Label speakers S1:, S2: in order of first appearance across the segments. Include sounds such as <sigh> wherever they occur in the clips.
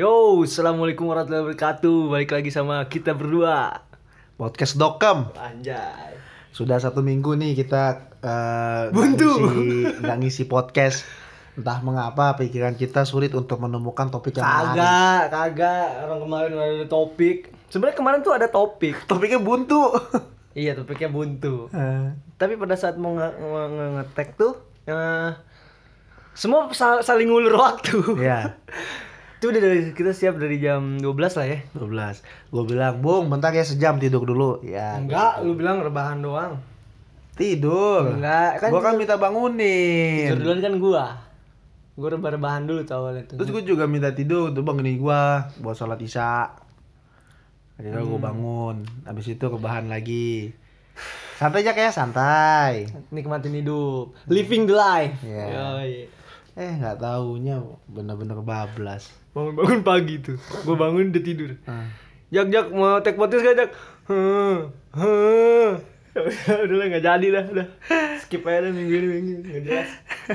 S1: Yo, assalamualaikum warahmatullahi wabarakatuh. Balik lagi sama kita berdua.
S2: Podcast Dokem.
S1: Anjay.
S2: Sudah satu minggu nih kita nggak
S1: Buntu.
S2: ngisi- nggak ngisi podcast. Entah mengapa pikiran kita sulit untuk menemukan topik yang menarik.
S1: Kagak, kagak. Orang kemarin ada topik. Sebenarnya kemarin tuh ada topik.
S2: Topiknya buntu.
S1: Iya, topiknya buntu.
S2: Eh,
S1: Tapi pada saat mau nge- nge- nge- ngetek tuh, eh, semua sal- saling ngulur waktu.
S2: ya, <laughs>
S1: Itu udah dari kita siap dari jam 12 lah ya.
S2: 12. Gue bilang, "Bung, bentar ya sejam tidur dulu." Ya.
S1: Enggak, lu bilang rebahan doang.
S2: Tidur.
S1: Enggak, kan
S2: Gua kan minta bangunin.
S1: Tidur duluan kan gua. Gua rebah-rebahan dulu tuh awalnya tuh.
S2: Terus gue juga minta tidur tuh bangunin gua buat sholat isya. Akhirnya
S1: Hmm.
S2: gue bangun. Habis itu rebahan lagi. Santai aja kayak santai.
S1: nikmatin hidup, living the life.
S2: Iya.
S1: Yoi.
S2: Eh nggak taunya bener-bener bablas.
S1: Bangun-bangun pagi tuh, gue bangun udah tidur.
S2: Ah.
S1: Jak Jak mau take podcast gak Jak? Heh. <laughs> udah lah nggak jadi dah, udah skip aja dah minggu ini minggu ini nggak jelas.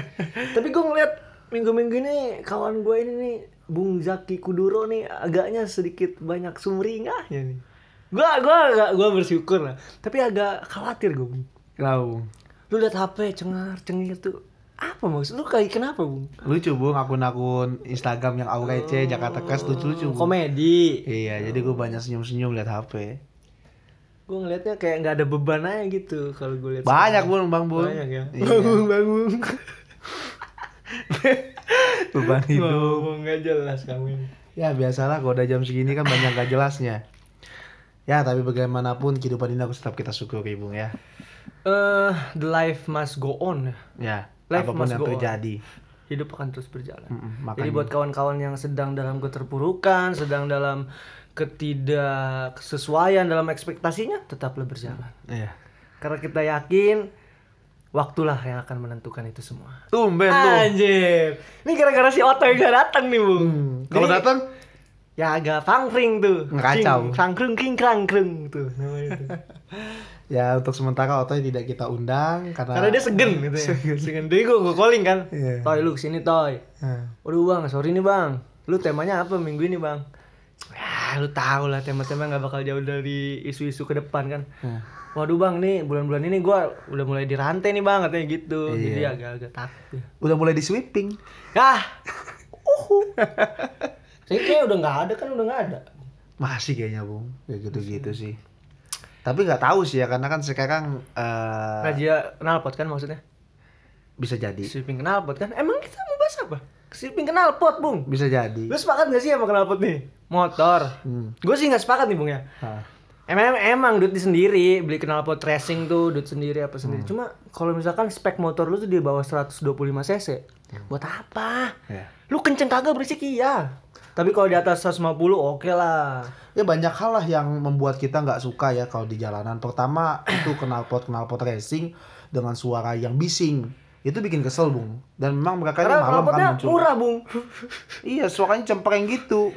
S1: <laughs> Tapi gue ngeliat minggu-minggu ini kawan gue ini nih Bung Zaki Kuduro nih agaknya sedikit banyak sumringahnya nih. Gua gua agak gua bersyukur lah. Tapi agak khawatir gue. Bung.
S2: Kenapa?
S1: Lu liat HP cengar cengir tuh apa maksud lu kayak kenapa bung?
S2: Lucu bung akun-akun Instagram yang Aura EC Jakarta Cast lucu-lucu. Bung.
S1: Komedi.
S2: Iya jadi gue banyak senyum-senyum liat HP.
S1: Gue ngeliatnya kayak nggak ada beban aja gitu kalau gue lihat.
S2: Banyak bung bang bung.
S1: Banyak ya.
S2: Iya.
S1: Bangun bangun. <laughs>
S2: Beban hidup.
S1: Nggak jelas kamu.
S2: Ya biasalah kalau udah jam segini kan banyak gak jelasnya. Ya tapi bagaimanapun kehidupan ini harus tetap kita syukuri bung ya.
S1: Eh, the life must go on.
S2: Ya
S1: Life
S2: apa
S1: pun
S2: yang
S1: go on.
S2: terjadi.
S1: Hidup akan terus berjalan.
S2: Mm-mm,
S1: Jadi
S2: makanya.
S1: buat kawan-kawan yang sedang dalam keterpurukan, sedang dalam ketidaksesuaian dalam ekspektasinya, tetaplah berjalan.
S2: Iya.
S1: Karena kita yakin waktulah yang akan menentukan itu semua.
S2: Tumben tuh.
S1: Anjir. Ini gara-gara si Otto yang gak datang nih, Bung.
S2: Kalau
S1: Jadi,
S2: datang
S1: ya agak fangkring tuh.
S2: Ngakacau.
S1: Cing, Sangkrung king krangkrung tuh namanya tuh. <laughs>
S2: ya untuk sementara Otoy tidak kita undang karena
S1: Karena dia segen gitu ya. Segen. Jadi gue, gue calling kan.
S2: Iya.
S1: Toy lu ke sini Toy.
S2: Nah,
S1: Waduh bang, sorry nih bang. Lu temanya apa minggu ini bang? Ya lu tau lah tema-tema nggak bakal jauh dari isu-isu ke depan kan.
S2: nah.
S1: Waduh bang nih bulan-bulan ini gua udah mulai dirantai nih bang katanya gitu.
S2: Iya.
S1: Jadi agak-agak takut. ya.
S2: udah mulai di sweeping.
S1: Ah, <laughs> uhu. Saya kayak udah nggak ada kan udah nggak ada.
S2: Masih kayaknya bung, kayak gitu-gitu sih. Tapi nggak tahu sih ya karena kan sekarang eh,
S1: Raja knalpot kan maksudnya?
S2: bisa jadi,
S1: Sweeping knalpot kan? Emang kita mau bahas apa? Sweeping knalpot bung.
S2: bisa jadi.
S1: Lu sepakat gak sih sama knalpot nih? Motor.
S2: Hmm.
S1: Gue sih nggak sepakat nih bung ya. Emang emang duit di sendiri beli knalpot racing tuh duit sendiri apa sendiri.
S2: Hmm.
S1: Cuma kalau misalkan spek motor lu tuh di bawah 125 cc, buat apa?
S2: Ya.
S1: Lu kenceng kagak berisik iya. Tapi kalau di atas 150 oke lah.
S2: Ya banyak hal lah yang membuat kita nggak suka ya kalau di jalanan. Pertama itu knalpot knalpot racing dengan suara yang bising. Itu bikin kesel bung. Dan memang mereka ini malam kan muncul.
S1: murah, Bung.
S2: Iya suaranya cempreng gitu.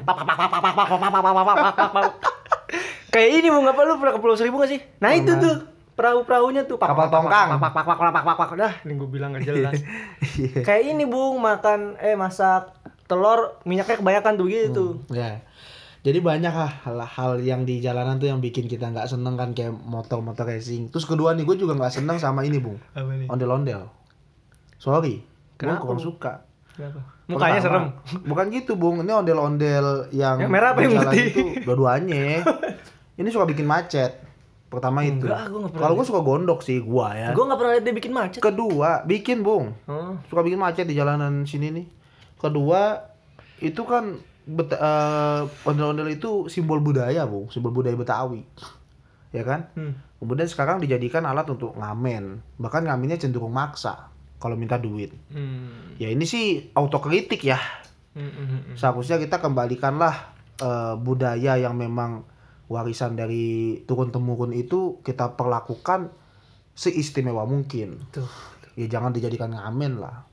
S1: Kayak ini Bung, apa lu pernah ke Pulau Seribu gak sih? Nah, itu tuh perahu-perahunya tuh pak,
S2: Kapal tongkang.
S1: pak, pak, pak, pak, pak, pak, dah ini gue bilang gak jelas
S2: Iya.
S1: kayak ini bung makan eh masak telur minyaknya kebanyakan tuh gitu
S2: Ya. Jadi banyak hal-hal yang di jalanan tuh yang bikin kita nggak seneng kan kayak motor-motor racing. Terus kedua nih gue juga nggak seneng sama ini bung,
S1: apa nih
S2: ondel-ondel. Sorry, gue
S1: Kenapa,
S2: kurang
S1: Bung?
S2: suka.
S1: Kenapa? mukanya serem
S2: Bukan gitu bung, ini ondel-ondel yang
S1: Yang merah apa yang putih?
S2: itu dua-duanya. ini suka bikin macet. Pertama itu.
S1: Enggak, gua nggak pernah
S2: Kalau gue suka gondok sih gua ya.
S1: gue nggak pernah lihat dia bikin macet
S2: Kedua, bikin bung.
S1: oh.
S2: suka bikin macet di jalanan sini nih. Kedua, itu kan bet, eh, ondel-ondel itu simbol budaya, Bu. Simbol budaya Betawi. Ya kan?
S1: hmm.
S2: Kemudian sekarang dijadikan alat untuk ngamen. Bahkan ngamennya cenderung maksa kalau minta duit.
S1: Hmm.
S2: Ya ini sih autokritik ya.
S1: Hmm, hmm, hmm, hmm.
S2: Seharusnya kita kembalikanlah eh, budaya yang memang warisan dari turun temurun itu kita perlakukan seistimewa mungkin.
S1: tuh
S2: Ya jangan dijadikan ngamen lah.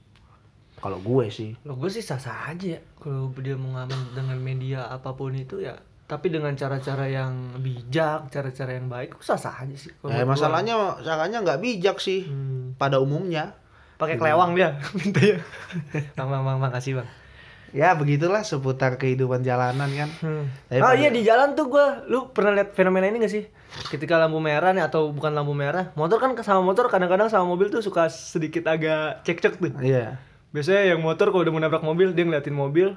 S2: Kalau gue sih.
S1: lo gue sih sah sah aja ya kalau dia mau ngamen dengan media apa pun itu ya tapi dengan cara-cara yang bijak cara-cara yang baik sah sah aja sih Kalau
S2: Eh, masalahnya caranya nggak bijak sih
S1: Hmm.
S2: pada umumnya.
S1: pakai kelewang dia <laughs> minta ya bang bang bang makasih bang
S2: ya begitulah seputar kehidupan jalanan kan. Tapi
S1: ah
S2: pada-
S1: iya di jalan tuh gua lu pernah lihat fenomena ini gak sih? Ketika lampu merah nih atau bukan lampu merah, motor kan sama motor kadang-kadang sama mobil tuh suka sedikit agak cekcok tuh.
S2: Iya.
S1: Biasanya yang motor kalau udah mau nabrak mobil dia ngeliatin mobil,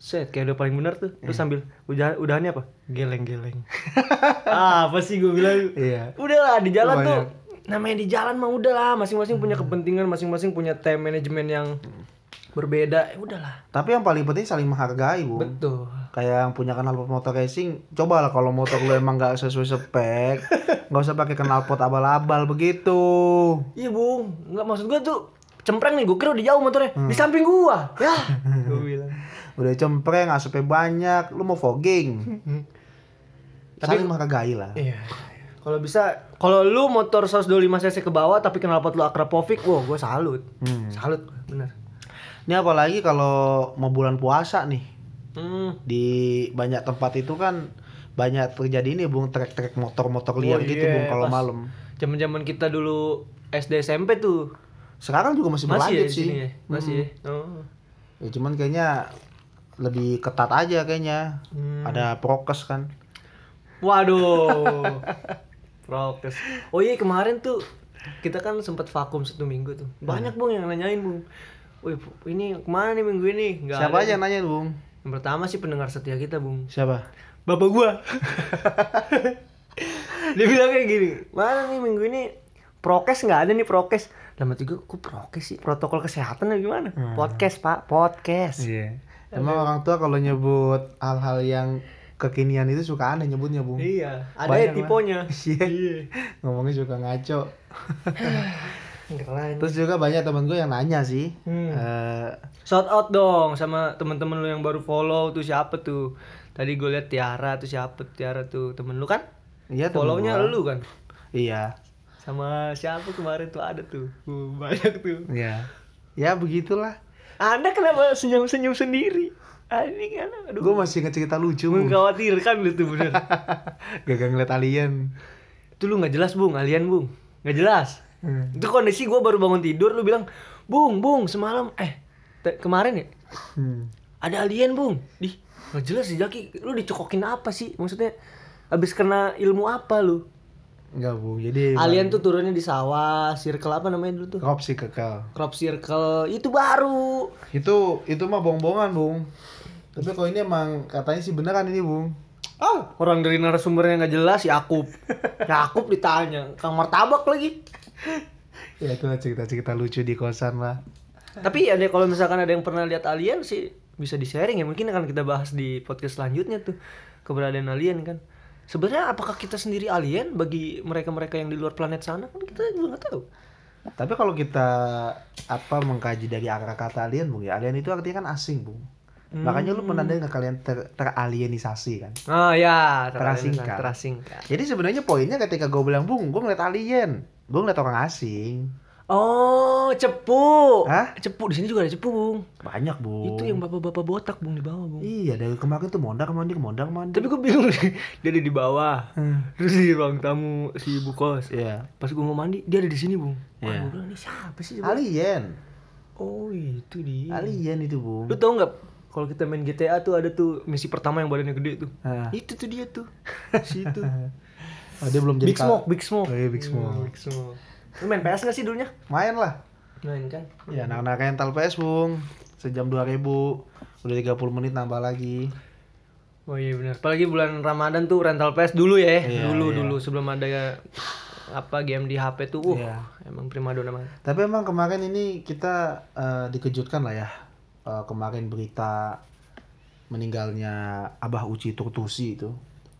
S1: set kayak udah paling benar tuh. Terus sambil udah udahannya apa? Geleng-geleng. ah, apa sih gue bilang?
S2: Iya.
S1: Udahlah di jalan tuh. Namanya di jalan mah udahlah, masing-masing punya kepentingan, masing-masing punya time management yang berbeda. Ya udahlah.
S2: Tapi yang paling penting saling menghargai, Bu.
S1: Betul.
S2: Kayak yang punya knalpot motor racing, cobalah kalau motor lu emang nggak sesuai spek, nggak usah pakai knalpot abal-abal begitu.
S1: Iya bung, nggak maksud gua tuh cempreng nih, gue kira udah jauh motornya di samping gua. Ya, <laughs> gue bilang.
S2: Udah cempreng, asapnya banyak, lu mau fogging. Saling menghargai lah.
S1: Iya. Kalau bisa, kalau lu motor 125 cc ke bawah tapi knalpot lu Akrapovic, wah gue salut.
S2: Hmm.
S1: Salut, bener.
S2: Ini apalagi kalau mau bulan puasa nih.
S1: Hmm.
S2: Di banyak tempat itu kan banyak terjadi ini Bung trek-trek motor-motor liar
S1: Oh,
S2: gitu
S1: iya,
S2: Bung kalau malam.
S1: Zaman-zaman kita dulu SD SMP tuh
S2: Sekarang juga masih,
S1: masih ya
S2: berlanjut
S1: di
S2: sih.
S1: ya? Masih. ya? Oh.
S2: Ya, cuman kayaknya lebih ketat aja kayaknya.
S1: Hmm.
S2: Ada prokes kan.
S1: Waduh. <laughs> Prokes. Oh iya kemarin tuh kita kan sempat vakum satu minggu tuh. Banyak bung yang nanyain bung. Wih ini ke mana nih minggu ini? Nggak
S2: Siapa
S1: ada
S2: aja yang nanya Bung?
S1: Yang pertama sih pendengar setia kita bung.
S2: Siapa?
S1: Bapak gua. <laughs> Dia bilang kayak gini. Mana nih minggu ini prokes nggak ada nih prokes. Lama tiga, kok prokes sih? Protokol kesehatan atau gimana? Podcast pak, podcast.
S2: Iya. Emang orang tua kalau nyebut hal-hal yang kekinian itu suka aneh nyebutnya Bung.
S1: Iya, ada
S2: Banyak
S1: ya tiponya. <laughs>
S2: Iya. Ngomongnya suka ngaco. <sighs>
S1: Keren.
S2: Terus juga banyak temen gue yang nanya sih.
S1: Hmm.
S2: eh,
S1: Shout out dong sama teman-teman lu yang baru follow tuh siapa tuh? Tadi gue liat Tiara tuh siapa Tiara tuh temen lu kan?
S2: iya temen
S1: Follownya lu kan?
S2: Iya.
S1: Sama siapa kemarin tuh ada tuh? Uh, banyak tuh.
S2: Iya. Ya begitulah.
S1: Anda kenapa senyum-senyum sendiri? Ah, ini kan aduh.
S2: Gue masih inget cerita lucu.
S1: Mengkhawatirkan lu tuh bener. <laughs>
S2: Gagal ngeliat alien.
S1: Itu lu nggak jelas bung, alien bung, nggak jelas.
S2: Hmm.
S1: Itu kondisi gue baru bangun tidur, lu bilang, bung, bung, semalam, eh, kemarin ya,
S2: Hmm.
S1: ada alien bung, di, nggak jelas sih Jaki, lu dicokokin apa sih? Maksudnya, abis kena ilmu apa lu?
S2: Enggak Bung. Jadi
S1: Alien tuh turunnya di sawah, circle apa namanya dulu tuh?
S2: Sih kekal.
S1: Crop circle, itu baru.
S2: Itu itu mah bohong-bohongan Bung. Tapi kalau ini emang katanya sih beneran ini Bung.
S1: Ah, orang dari narasumbernya nggak jelas, Yakub. Yakub ditanya, Kang Martabak lagi.
S2: Ya itu cerita-cerita lucu di kosan lah.
S1: Tapi ada kalau misalkan ada yang pernah lihat alien sih bisa di sharing ya mungkin akan kita bahas di podcast selanjutnya tuh keberadaan alien kan. Sebenarnya apakah kita sendiri alien bagi mereka-mereka yang di luar planet sana kan kita juga nggak tahu.
S2: Tapi kalau kita apa mengkaji dari akar kata alien Bung ya, alien itu artinya kan asing Bung. Makanya lu menandai nggak kalian ter teralienisasi kan.
S1: Oh ya,
S2: Terasingkan.
S1: terasingkan.
S2: Jadi sebenarnya poinnya ketika gue bilang Bung, gue ngeliat alien, gue ngeliat orang asing.
S1: Oh, cepu.
S2: Hah?
S1: Cepu di sini juga ada cepu, Bung.
S2: Banyak Bung.
S1: Itu yang bapak-bapak botak, Bung, di bawah, Bung.
S2: Iya dari kemarin tuh mondar mandir mondar mandir.
S1: Tapi gue bingung nih, <laughs> dia ada di bawah.
S2: Hmm.
S1: Terus di ruang tamu si ibu kos.
S2: Iya.
S1: Pas gue mau mandi, dia ada di sini, Bung.
S2: Iya.
S1: gue bilang, ini siapa sih?
S2: Alien.
S1: Oh, itu dia.
S2: Alien itu Bung.
S1: Lu tau nggak kalau kita main GTA tuh ada tuh misi pertama yang badannya gede tuh.
S2: Ah.
S1: Itu tuh dia tuh. <laughs> Situ.
S2: Oh, dia belum jadi
S1: Big Smoke, Big Smoke.
S2: Oh, iya, Big Smoke.
S1: Hmm, Big Smoke. Lu main PS nggak sih dulunya?
S2: Main lah.
S1: Main kan.
S2: Ya anak-anak rental PS Bung. Sejam 2000 Udah 30 menit nambah lagi.
S1: Oh iya benar. Apalagi bulan Ramadan tuh rental PS dulu ya.
S2: Iya,
S1: dulu
S2: iya.
S1: dulu sebelum ada apa game di HP tuh. Uh,
S2: Iya.
S1: emang primadona banget.
S2: Tapi emang kemarin ini kita eh, dikejutkan lah ya. Eh, kemarin berita meninggalnya Abah Uci Turtusi itu.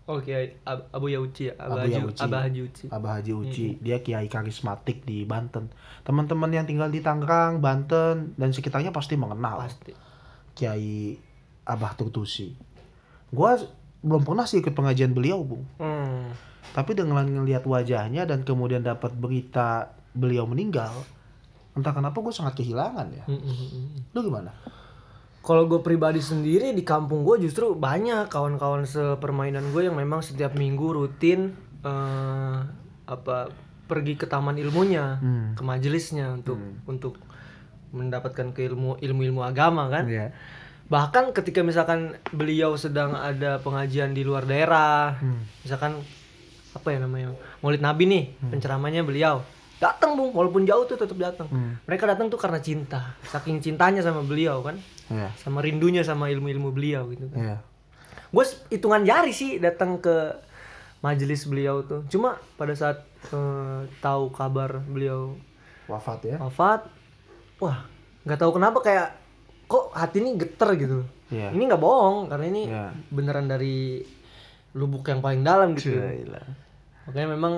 S1: Oke, Ab- Abu Yauci ya. Abah
S2: Abu
S1: Haji,
S2: Yauci.
S1: Abah Haji Uci.
S2: Abah Haji Uci, dia kiai karismatik di Banten. Teman-teman yang tinggal di Tangerang, Banten dan sekitarnya pasti mengenal
S1: Pasti.
S2: Kiai Abah Turtusi. Gua belum pernah sih ikut pengajian beliau, Bung.
S1: Hmm.
S2: Tapi dengan ngelihat wajahnya dan kemudian dapat berita beliau meninggal, entah kenapa gue sangat kehilangan ya.
S1: Hmm, hmm, hmm, hmm.
S2: Lu gimana?
S1: Kalau gue pribadi sendiri di kampung gue justru banyak kawan-kawan sepermainan gue yang memang setiap minggu rutin eh, apa pergi ke taman ilmunya,
S2: Hmm.
S1: ke majelisnya untuk untuk mendapatkan keilmu ilmu-ilmu agama kan.
S2: Iya.
S1: bahkan ketika misalkan beliau sedang ada pengajian di luar daerah
S2: Hmm.
S1: misalkan apa ya namanya Maulid Nabi nih penceramanya beliau datang bung walaupun jauh tuh tetap datang
S2: Hmm.
S1: mereka datang tuh karena cinta saking cintanya sama beliau kan
S2: Iya.
S1: sama rindunya sama ilmu-ilmu beliau gitu kan
S2: Iya.
S1: gue hitungan jari sih datang ke majelis beliau tuh cuma pada saat eh, tahu kabar beliau
S2: Wafat ya.
S1: wafat wah nggak tahu kenapa kayak kok hati ini geter gitu
S2: Iya.
S1: ini nggak bohong karena ini
S2: Iya.
S1: beneran dari lubuk yang paling dalam gitu
S2: Gila.
S1: makanya memang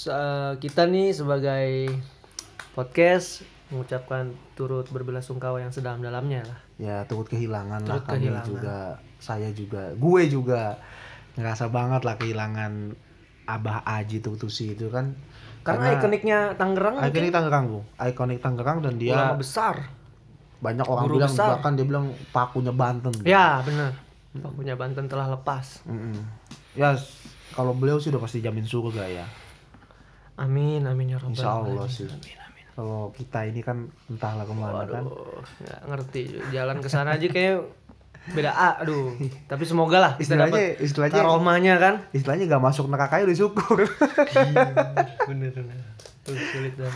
S1: se- kita nih sebagai podcast mengucapkan turut berbelasungkawa yang sedalam-dalamnya lah
S2: Ya turut kehilangan lah
S1: Turut
S2: kami
S1: kehilangan.
S2: juga, saya juga, gue juga ngerasa banget lah kehilangan Abah Aji Tutusi itu kan.
S1: karena, ikoniknya Tangerang
S2: ikonik Tangerang bu, ikonik Tangerang dan dia
S1: ulama besar
S2: banyak orang
S1: guru
S2: bilang
S1: besar.
S2: bahkan dia bilang pakunya Banten.
S1: ya benar punya Banten telah lepas
S2: Mm-mm. Ya s- kalau beliau sih udah pasti jamin surga ya.
S1: Amin amin ya robbal
S2: Insya Allah sih.
S1: amin amin
S2: Kalau kita ini kan entahlah ke mana kan.
S1: Waduh, nggak ngerti jalan ke sana aja kayak beda A, aduh. Tapi semoga lah kita
S2: Istilahnya,
S1: dapat
S2: istilahnya,
S1: karomanya kan.
S2: istilahnya gak masuk neraka ya udah syukur.
S1: bener bener. Tuh, sulit dan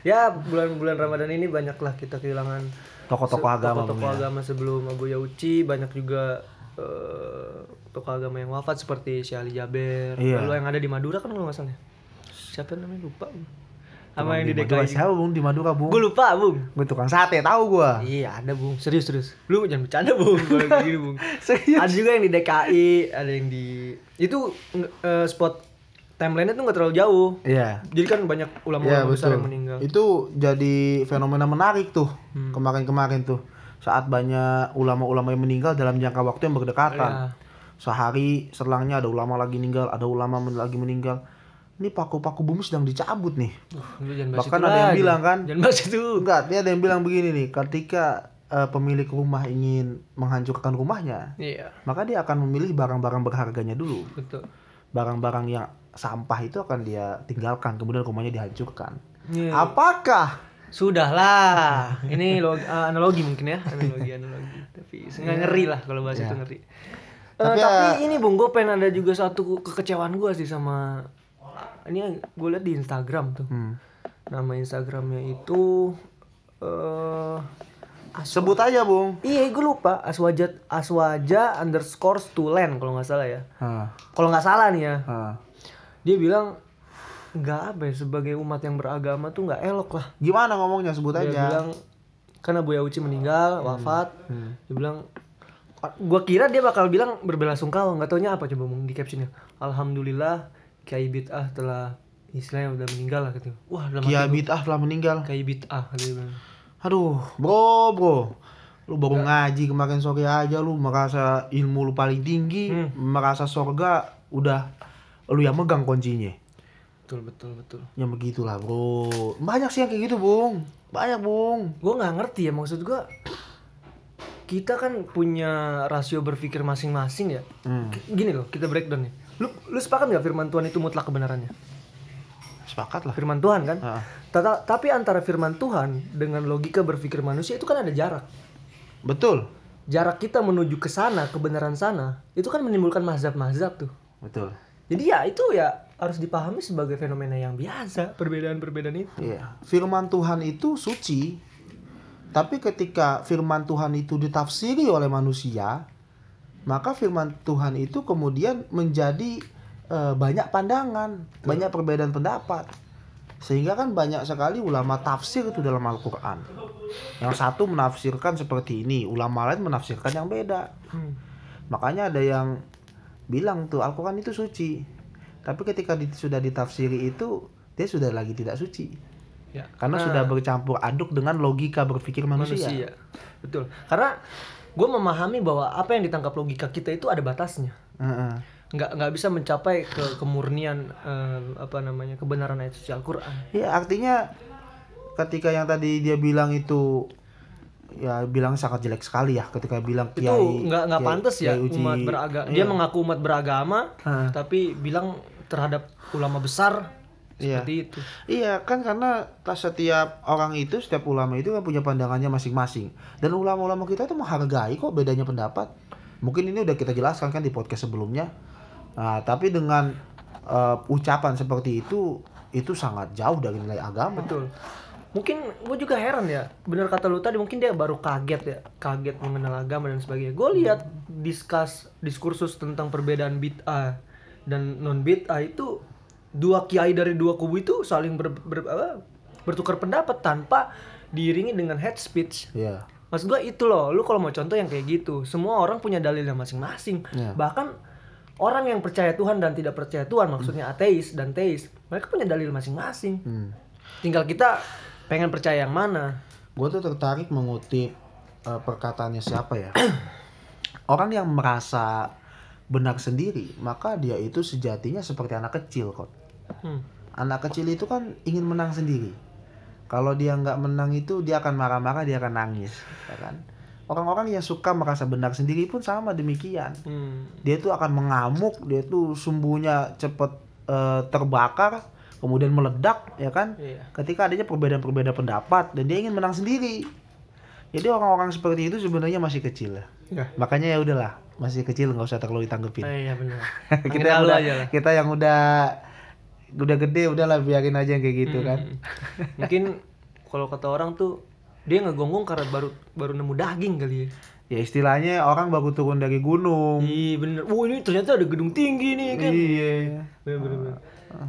S1: Ya bulan-bulan Ramadan ini banyaklah kita kehilangan
S2: Tokoh-tokoh
S1: se-
S2: agama,
S1: tokoh-tokoh
S2: ya.
S1: agama sebelum Abu Yauci banyak juga eh, tokoh agama yang wafat seperti Syekh Ali Jaber.
S2: Iya.
S1: Lalu yang ada di Madura kan kalau nggak salah. Siapa namanya lupa. Sama yang di
S2: Madura
S1: DKI.
S2: siapa bung di Madura bung?
S1: Gue lupa, Bung.
S2: Gue tukang sate tahu gua.
S1: Iya ada bung, serius serius. Lu jangan bercanda bung, <laughs> gini bung.
S2: Serius?
S1: Ada juga yang di DKI, ada yang di itu eh, spot timelinenya tuh nggak terlalu jauh.
S2: Iya.
S1: Jadi kan banyak
S2: Iya
S1: ulama-ulama besar
S2: betul.
S1: yang meninggal.
S2: Itu jadi fenomena menarik tuh
S1: Hmm.
S2: kemarin-kemarin tuh saat banyak ulama-ulama yang meninggal dalam jangka waktu yang berdekatan.
S1: Iya.
S2: Sehari selangnya ada ulama lagi meninggal, ada ulama lagi meninggal. Ini paku-paku bumi sedang dicabut nih.
S1: Uh,
S2: Bahkan ada yang
S1: lagi.
S2: bilang kan,
S1: Jangan bahas itu.
S2: enggak, dia ada yang bilang begini nih, ketika eh, pemilik rumah ingin menghancurkan rumahnya,
S1: Iya,
S2: maka dia akan memilih barang-barang berharganya dulu.
S1: betul.
S2: Barang-barang yang sampah itu akan dia tinggalkan, kemudian rumahnya dihancurkan.
S1: Iya.
S2: Apakah
S1: Sudahlah. Ini log- eh, analogi mungkin ya, analogi analogi. Tapi nggak ngeri lah kalau bahas
S2: Iya.
S1: itu ngeri. Eh,
S2: Tapi
S1: tapi,
S2: ya-
S1: ini Bung, gue pengen ada juga satu kekecewaan gue sih sama ini gue liat di Instagram tuh.
S2: Hmm.
S1: Nama Instagramnya itu eh
S2: Sebut aja, Bung.
S1: Iya, gue lupa. Aswaja Aswaja underscore Stulen kalau nggak salah ya.
S2: Ah,
S1: Kalau nggak salah nih ya,
S2: ah.
S1: dia bilang nggak apa ya sebagai umat yang beragama tuh nggak elok lah.
S2: Gimana ngomongnya? Sebut
S1: Dia
S2: aja.
S1: bilang karena Buya Uci meninggal, wafat.
S2: Hmm.
S1: Dia bilang gua kira dia bakal bilang berbelasungkawa, nggak taunya apa coba Bung, di captionnya. Alhamdulillah Kiai Bid'ah telah istilahnya udah meninggal lah gitu. Wah, dalam
S2: Kia
S1: hati gua,
S2: bid'ah telah meninggal.
S1: Kiai Bid'ah.
S2: Aduh, bro, bro. Lu baru ngaji kemarin sore aja lu merasa ilmu lu paling tinggi,
S1: Hmm.
S2: merasa sorga udah lu yang megang kuncinya.
S1: Betul betul betul.
S2: Ya begitulah, bro. Banyak sih yang kayak gitu, Bung. Banyak, Bung.
S1: Gue nggak ngerti ya maksud gua kita kan punya rasio berpikir masing-masing ya.
S2: Hmm.
S1: Gini loh, kita breakdown nih. Lu lu sepakat nggak firman Tuhan itu mutlak kebenarannya?
S2: Sepakat lah.
S1: Firman Tuhan kan? Tata- tapi antara firman Tuhan dengan logika berpikir manusia itu kan ada jarak.
S2: betul.
S1: Jarak kita menuju ke sana, kebenaran sana, itu kan menimbulkan mazhab-mazhab tuh.
S2: Betul.
S1: Jadi ya itu ya harus dipahami sebagai fenomena yang biasa, perbedaan-perbedaan itu.
S2: Iya. Firman Tuhan itu suci. Tapi ketika firman Tuhan itu ditafsiri oleh manusia, maka firman Tuhan itu kemudian menjadi eh, banyak pandangan, banyak perbedaan pendapat. Sehingga kan banyak sekali ulama tafsir itu dalam Al-Qur'an. Yang satu menafsirkan seperti ini, ulama lain menafsirkan yang beda.
S1: Hmm.
S2: Makanya ada yang bilang tuh Al-Quran itu suci. Tapi ketika di- sudah ditafsiri itu dia sudah lagi tidak suci.
S1: Ya.
S2: Karena
S1: Nah,
S2: sudah bercampur aduk dengan logika berpikir manusia.
S1: manusia. Betul. Karena gue memahami bahwa apa yang ditangkap logika kita itu ada batasnya.
S2: Heeh.
S1: Nggak nggak bisa mencapai ke kemurnian eh, apa namanya kebenaran ayat suci Al-Qur'an.
S2: Ya artinya ketika yang tadi dia bilang itu ya bilang sangat jelek sekali ya ketika bilang
S1: itu
S2: kiai
S1: nggak nggak
S2: Kiai-
S1: pantas ya
S2: Uji-
S1: umat beragama
S2: Iya.
S1: dia mengaku umat beragama
S2: Hah.
S1: tapi bilang terhadap ulama besar
S2: Iya.
S1: seperti itu.
S2: Iya kan karena setiap orang itu setiap ulama itu kan punya pandangannya masing-masing. Dan ulama-ulama kita tuh menghargai kok bedanya pendapat. Mungkin ini udah kita jelaskan kan di podcast sebelumnya. Nah tapi dengan eh, ucapan seperti itu itu sangat jauh dari nilai agama.
S1: Betul. Mungkin gue juga heran ya benar kata lu tadi mungkin dia baru kaget ya kaget mengenal agama dan sebagainya. Gue lihat diskus diskursus tentang perbedaan bid'ah dan non bid'ah itu dua kiai dari dua kubu itu saling ber, ber- apa, bertukar pendapat tanpa diiringi dengan head speech
S2: Iya
S1: Maksud gua itu loh, lu kalau mau contoh yang kayak gitu, semua orang punya dalilnya masing-masing.
S2: Iya.
S1: Bahkan orang yang percaya Tuhan dan tidak percaya Tuhan, maksudnya ateis dan teis, mereka punya dalil masing-masing.
S2: hmm.
S1: Tinggal kita pengen percaya yang mana.
S2: gue tuh tertarik mengutip eh, perkataannya siapa ya <clears throat> orang yang merasa benar sendiri maka dia itu sejatinya seperti anak kecil kok
S1: Hmm.
S2: anak kecil itu kan ingin menang sendiri. Kalau dia nggak menang itu dia akan marah-marah, dia akan nangis, ya kan? Orang-orang yang suka merasa benar sendiri pun sama demikian.
S1: Hmm.
S2: Dia tuh akan mengamuk, dia tuh sumbunya cepet eh, terbakar, kemudian meledak, ya kan?
S1: Iya.
S2: Ketika adanya perbedaan-perbedaan pendapat dan dia ingin menang sendiri. Jadi orang-orang seperti itu sebenarnya masih kecil ya.
S1: Ya.
S2: Makanya ya udahlah, masih kecil nggak usah terlalu ditanggepin.
S1: Eh, iya benar. <laughs>
S2: kita yang udah, kita yang udah udah gede udahlah biarin aja yang kayak gitu kan
S1: Hmm. Mungkin kalau kata orang tuh dia ngegonggong karena baru baru nemu daging kali ya.
S2: ya istilahnya orang baru turun dari gunung
S1: Iya bener. Oh ini ternyata ada gedung tinggi nih kan.
S2: iya
S1: Bener, bener, bener.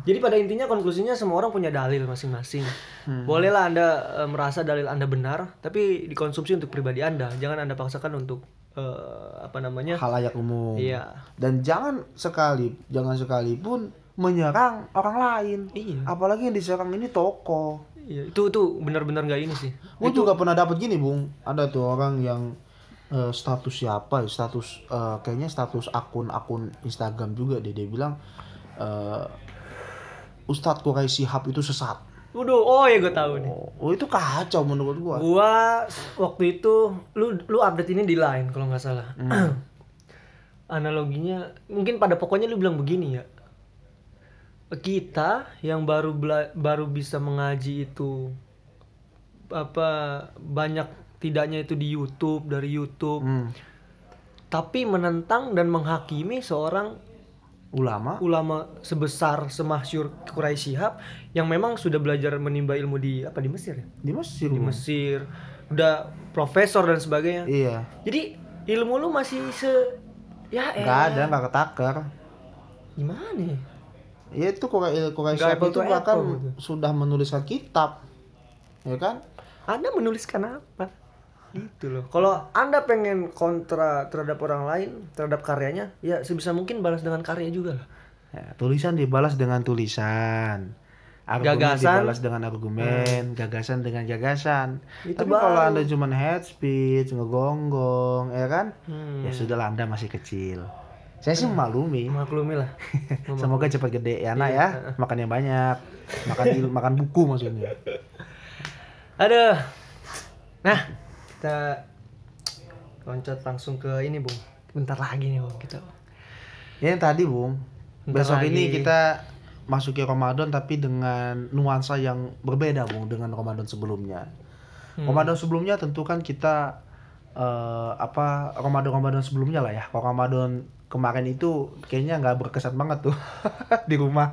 S1: Jadi pada intinya konklusinya semua orang punya dalil masing-masing.
S2: Hmm.
S1: Bolehlah anda eh, merasa dalil anda benar, tapi dikonsumsi untuk pribadi anda. Jangan anda paksakan untuk eh, apa namanya?
S2: halayak umum
S1: Iya.
S2: dan jangan sekali jangan sekalipun menyerang orang lain
S1: Iya.
S2: apalagi yang diserang ini tokoh
S1: Iya. Itu itu benar-benar nggak ini sih.
S2: gue juga pernah dapet gini bung ada tuh orang yang eh, status siapa ya status eh, kayaknya status akun-akun Instagram juga deh dia bilang eh, Ustadz Quraisy Shihab itu sesat
S1: Waduh, oh ya gue tahu nih.
S2: oh, itu kacau menurut gua
S1: Gua waktu itu lu lu update ini di line kalau nggak salah. <clears throat> Analoginya mungkin pada pokoknya lu bilang begini ya. Kita yang baru bela- baru bisa mengaji itu apa banyak tidaknya itu di YouTube dari YouTube
S2: Hmm.
S1: tapi menentang dan menghakimi seorang
S2: ulama
S1: ulama sebesar semasyur Quraisy Shihab yang memang sudah belajar menimba ilmu di apa di Mesir ya?
S2: di Mesir
S1: di. Mesir udah profesor dan sebagainya
S2: iya
S1: jadi ilmu lu masih se ya
S2: nggak
S1: elah.
S2: ada nggak ketakar
S1: gimana ya
S2: ya itu Quraisy Quraisy Shihab
S1: apple
S2: itu bahkan
S1: apple gitu.
S2: sudah menuliskan kitab ya kan?
S1: Anda menuliskan apa? Gitu loh. Kalau anda pengen kontra terhadap orang lain terhadap karyanya ya sebisa mungkin balas dengan karya juga lah.
S2: Ya, tulisan dibalas dengan tulisan. Argumen
S1: Gagasan.
S2: dibalas dengan argumen gagasan dengan gagasan.
S1: Itu
S2: tapi
S1: baru.
S2: kalau anda cuman head speech ngegonggong ya kan?
S1: Hmm.
S2: ya sudahlah anda masih kecil saya sih memaklumi
S1: maklumi lah <laughs>
S2: Semoga cepat gede ya anak ya. Makan yang banyak. Makan il- makan buku maksudnya.
S1: Aduh. Nah, kita loncat langsung ke ini, Bung. Bentar lagi nih, Bung. Kita.
S2: Ya yang tadi, Bung.
S1: Bentar
S2: Besok ini
S1: lagi.
S2: kita masuki Ramadan tapi dengan nuansa yang berbeda, Bung, dengan Ramadan sebelumnya.
S1: Hmm.
S2: Ramadan sebelumnya tentu kan kita eh, apa Ramadan-Ramadan sebelumnya lah ya. Kalau Ramadan kemarin itu kayaknya nggak berkesan banget tuh <laughs> di rumah.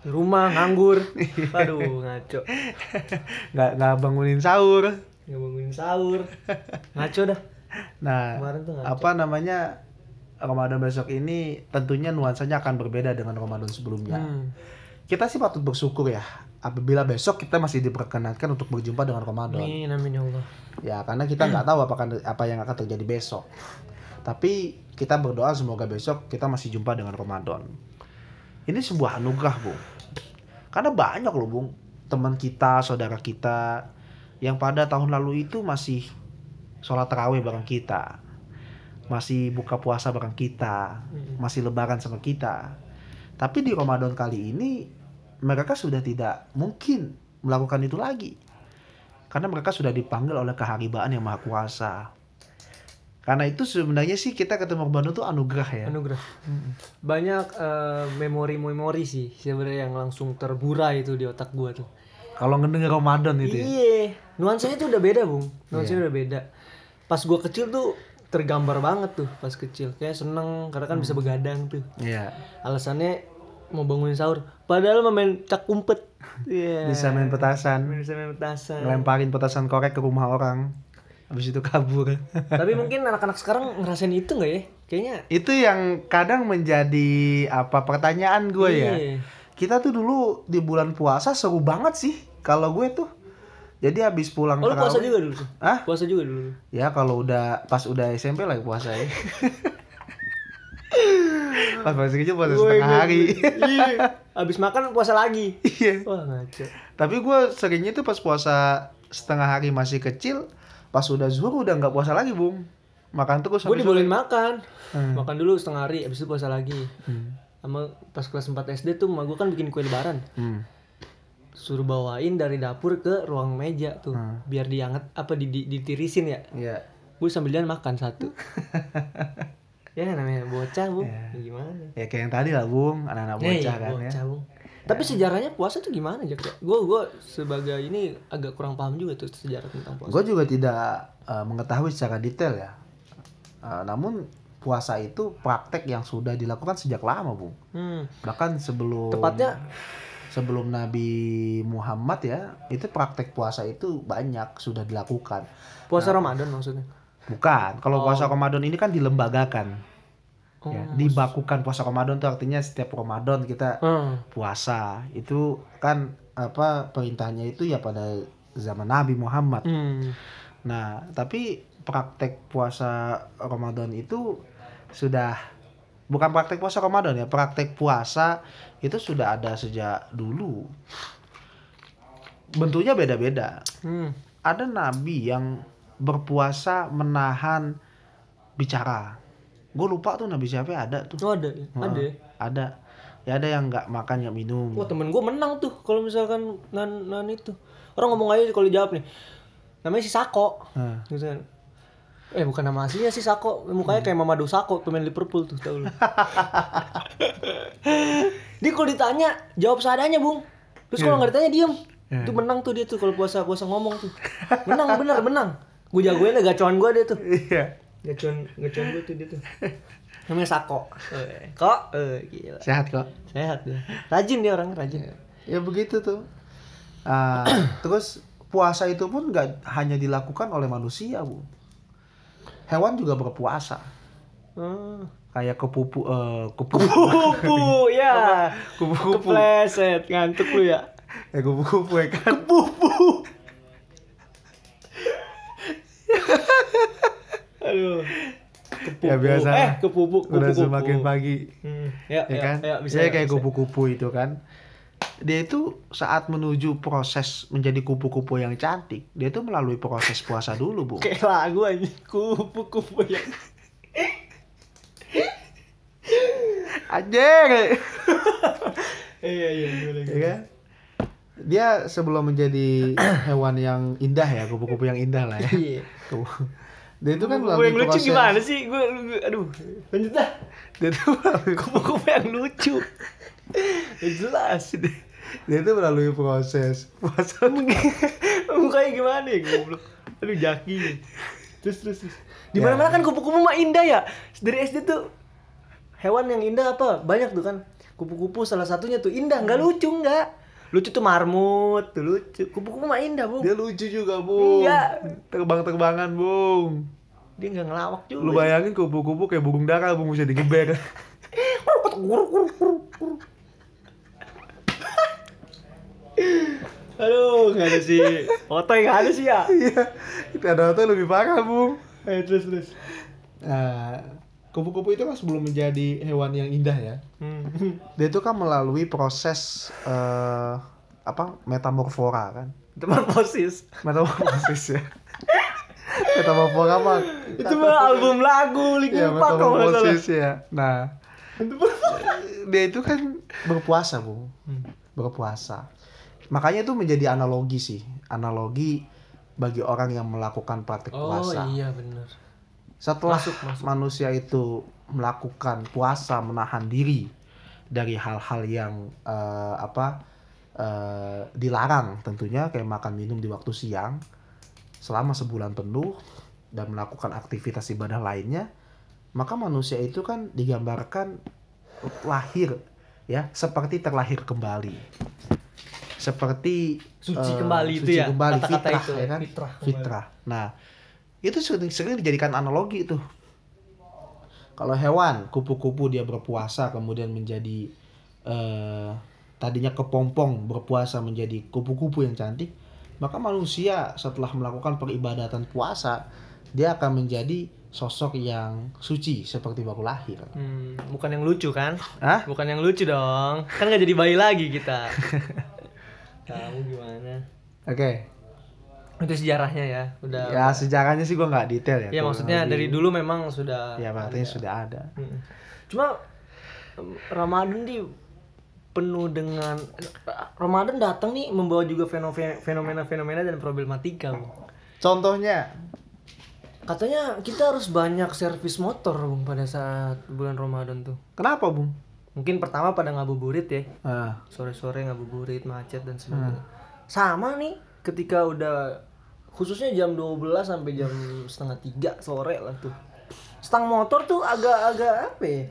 S1: Di rumah nganggur. <laughs> Aduh, ngaco.
S2: nggak nggak bangunin sahur.
S1: Nggak bangunin sahur. Ngaco dah.
S2: Nah,
S1: Kemarin tuh ngaco.
S2: apa namanya Ramadan besok ini tentunya nuansanya akan berbeda dengan Ramadan sebelumnya.
S1: Hmm.
S2: Kita sih patut bersyukur ya apabila besok kita masih diperkenankan untuk berjumpa dengan Ramadan.
S1: Amin, amin ya Allah.
S2: Ya, karena kita nggak tahu apakah apa yang akan terjadi besok. Tapi kita berdoa semoga besok kita masih jumpa dengan Ramadan. Ini sebuah anugerah, Bung. Karena banyak loh, Bung, teman kita, saudara kita yang pada tahun lalu itu masih sholat tarawih bareng kita. Masih buka puasa bareng kita,
S1: Mm.
S2: masih lebaran sama kita. Tapi di Ramadan kali ini mereka sudah tidak mungkin melakukan itu lagi. Karena mereka sudah dipanggil oleh keharibaan yang maha kuasa. Karena itu sebenarnya sih kita ketemu Ramadan itu anugerah ya.
S1: anugerah. Banyak eh, memori-memori sih sebenarnya yang langsung terburai itu di otak gua tuh.
S2: Kalau ngedenger Ramadan itu ya.
S1: iya. Nuansanya tuh udah beda bung. Nuansanya udah beda. Pas gua kecil tuh tergambar banget tuh pas kecil. Kayak seneng karena kan bisa begadang tuh.
S2: Iya.
S1: alasannya mau bangunin sahur. Padahal mau main cak umpet. Iya. <laughs>
S2: Bisa main petasan,
S1: bisa main petasan.
S2: Ngelemparin petasan korek ke rumah orang. Habis itu kabur.
S1: tapi mungkin anak-anak sekarang ngerasain itu nggak ya kayaknya
S2: itu yang kadang menjadi apa pertanyaan gue ya.
S1: Iya.
S2: Kita tuh dulu di bulan puasa seru banget sih kalau gue tuh. Jadi habis pulang
S1: oh lu puasa juga dulu
S2: Hah?
S1: puasa juga dulu
S2: Ya kalau udah pas udah SMP lah puasa ya. <laughs> pas masih kecil puasa setengah hari.
S1: iya abis makan puasa lagi
S2: Iya.
S1: wah ngaco
S2: Tapi gue seringnya tuh pas puasa setengah hari masih kecil, pas udah zuhur udah nggak puasa lagi bung. Makan terus.
S1: gue dibolehin makan
S2: Hmm.
S1: makan dulu setengah hari abis itu puasa lagi
S2: Hmm.
S1: sama pas kelas 4 SD tuh emak gue kan bikin kue lebaran
S2: Hmm.
S1: suruh bawain dari dapur ke ruang meja tuh
S2: Hmm.
S1: biar dianget apa di, di- ditirisin ya
S2: Iya.
S1: gue sambil jalan makan satu <laughs> ya namanya bocah bu
S2: Ya.
S1: gimana
S2: Ya kayak yang tadi lah bung, anak-anak bocah kan ya.
S1: bocah, Bung. Tapi sejarahnya puasa tuh gimana aja gue gue sebagai ini agak kurang paham juga tuh sejarah tentang puasa
S2: Gue juga tidak eh, mengetahui secara detail ya. Eh, namun puasa itu praktek yang sudah dilakukan sejak lama bung.
S1: hmm.
S2: Bahkan sebelum
S1: tepatnya
S2: sebelum Nabi Muhammad ya, itu praktek puasa itu banyak sudah dilakukan.
S1: puasa Ramadan maksudnya
S2: Bukan, kalau puasa Ramadan ini kan dilembagakan.
S1: Oh.
S2: Ya, dibakukan puasa Ramadan itu artinya setiap Ramadan kita
S1: Hmm.
S2: puasa. Itu kan apa perintahnya itu ya pada zaman Nabi Muhammad.
S1: Hmm.
S2: Nah, tapi praktek puasa Ramadan itu sudah bukan praktek puasa Ramadan ya, praktek puasa itu sudah ada sejak dulu. Bentuknya beda-beda.
S1: Hmm.
S2: Ada nabi yang berpuasa menahan bicara. Gue lupa tuh nabi siapa ada tuh.
S1: Oh ada, ya? ada. ya?
S2: Ada. Ya ada yang nggak makan nggak minum.
S1: Wah temen gue menang tuh kalau misalkan nan nan itu orang ngomong aja kalau jawab nih namanya si Sako
S2: Nah,
S1: gitu kan eh bukan nama aslinya si Sako mukanya kayak Mamadou Sako pemain Liverpool tuh tau lu <laughs> dia kalau ditanya jawab seadanya bung terus kalau nggak ditanya diem itu menang tuh dia tuh kalau puasa puasa ngomong tuh menang bener menang gue jagoin lah gacuan gue dia tuh
S2: Iya.
S1: Gacuan gacuan gue tuh dia tuh namanya Sako eh, kok eh gila
S2: Sehat kok.
S1: sehat dia rajin dia orang rajin
S2: Ya begitu tuh. Ah, <coughs> terus puasa itu pun nggak hanya dilakukan oleh manusia, Bu. Hewan juga berpuasa.
S1: Hmm.
S2: Kayak kepupu eh kupu
S1: Kupu <laughs> ya.
S2: kupu-kupu.
S1: Kepleset ngantuk lu ya.
S2: Ya kupu-kupu ya kan.
S1: Pupu. <laughs> Aduh. Kepupu.
S2: Ya biasa.
S1: Eh, kepupu,
S2: Udah
S1: kupu-kupu.
S2: semakin pagi.
S1: Hmm. Ya,
S2: Ya
S1: ya,
S2: kan?
S1: ya, bisa,
S2: Saya
S1: ya,
S2: kayak kupu-kupu itu kan. Dia itu saat menuju proses menjadi kupu-kupu yang cantik, dia itu melalui proses puasa dulu, Bu.
S1: Kayak lagu aja. Kupu-kupu ya.
S2: Anjir.
S1: Iya, iya, boleh.
S2: ya kan? Dia sebelum menjadi hewan yang indah ya, kupu-kupu yang indah lah ya.
S1: Iya.
S2: Dia itu kan melalui
S1: yang lucu
S2: proses.
S1: gimana sih? Gue, aduh. Lanjut dah.
S2: Dia itu melalui, <laughs>
S1: Kupu-kupu yang lucu. Ya jelas. <laughs>
S2: dia itu melalui proses puasa. <laughs>
S1: Mukanya gimana ya goblok. Aduh jaki. Terus terus. terus. Di mana-mana kan kupu-kupu mah indah ya. Dari SD tuh hewan yang indah apa? Banyak tuh kan. Kupu-kupu salah satunya tuh indah, nggak lucu nggak. Lucu tuh marmut, tuh lucu. Kupu-kupu mah indah, Bu.
S2: Dia lucu juga, Bung.
S1: Enggak.
S2: Terbang-terbangan, Bung.
S1: Dia nggak ngelawak juga.
S2: Lu bayangin kupu-kupu kayak burung dara, Bung, bisa digeber. <laughs>
S1: Aduh, nggak ada sih. Otoy nggak ada sih ya.
S2: Iya. Kita ada lebih parah, Bung.
S1: Eh, terus terus.
S2: Nah, kupu-kupu itu kan sebelum menjadi hewan yang indah ya.
S1: Hmm. <laughs>
S2: Dia itu kan melalui proses eh apa? Metamorfora kan.
S1: Metamorfosis.
S2: Metamorfosis ya. <laughs> Metamorfora apa?
S1: Itu mah album lagu Linkin
S2: Ya, metamorfosis ya. Nah, dia itu kan berpuasa, Bu.
S1: Hmm.
S2: Berpuasa. Makanya itu menjadi analogi sih. Analogi bagi orang yang melakukan praktik
S1: Oh
S2: puasa.
S1: iya benar.
S2: Setelah
S1: Masuk, masuk.
S2: manusia itu melakukan puasa menahan diri dari hal-hal yang eh, apa eh, dilarang tentunya kayak makan minum di waktu siang selama sebulan penuh dan melakukan aktivitas ibadah lainnya maka manusia itu kan digambarkan lahir ya seperti terlahir kembali seperti
S1: Suci
S2: eh,
S1: kembali itu
S2: suci
S1: ya,
S2: kembali
S1: kata-kata
S2: fitrah
S1: itu,
S2: ya kan
S1: fitrah kembali.
S2: fitrah nah itu sering sering dijadikan analogi itu kalau hewan kupu-kupu dia berpuasa kemudian menjadi eh, tadinya kepompong berpuasa menjadi kupu-kupu yang cantik maka manusia setelah melakukan peribadatan puasa dia akan menjadi sosok yang suci seperti baru lahir
S1: Hmm, bukan yang lucu kan?
S2: Hah?
S1: Bukan yang lucu dong. Kan nggak jadi bayi lagi kita. <laughs> Kamu gimana?
S2: oke
S1: Itu sejarahnya ya. Udah.
S2: ya sejarahnya sih gua nggak detail ya
S1: Ya maksudnya
S2: lagi-
S1: dari dulu memang sudah.
S2: ya berarti sudah ada
S1: Hmm. Cuma Ramadan nih penuh dengan Ramadan datang nih membawa juga fenomena- fenomena-fenomena dan problematika. Bu.
S2: contohnya
S1: Katanya kita harus banyak servis motor Bung pada saat bulan Ramadan tuh.
S2: kenapa bung
S1: Mungkin pertama pada ngabuburit ya.
S2: ah
S1: Sore-sore ngabuburit, macet dan sebagainya. Sama nih ketika udah khususnya jam 12 sampai jam setengah tiga sore lah tuh. Stang motor tuh agak-agak apa ya?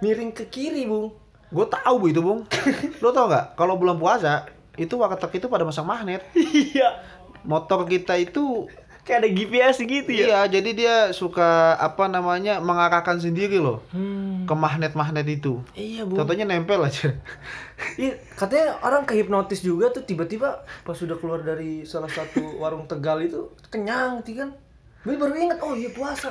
S1: Miring ke kiri, Bung.
S2: gue tahu bu itu bung <laughs> lo tau nggak kalau bulan puasa itu warteg itu pada masang magnet
S1: Iya.
S2: motor kita itu
S1: Kayak ada GPS gitu ya.
S2: iya jadi dia suka apa namanya mengarahkan sendiri loh
S1: Hmm.
S2: ke magnet-magnet itu
S1: Iya, Bung.
S2: contohnya nempel aja
S1: Iya, katanya orang kehipnotis juga tuh tiba-tiba pas sudah keluar dari salah satu warung Tegal itu kenyang, kan. Gue baru ingat, oh iya puasa.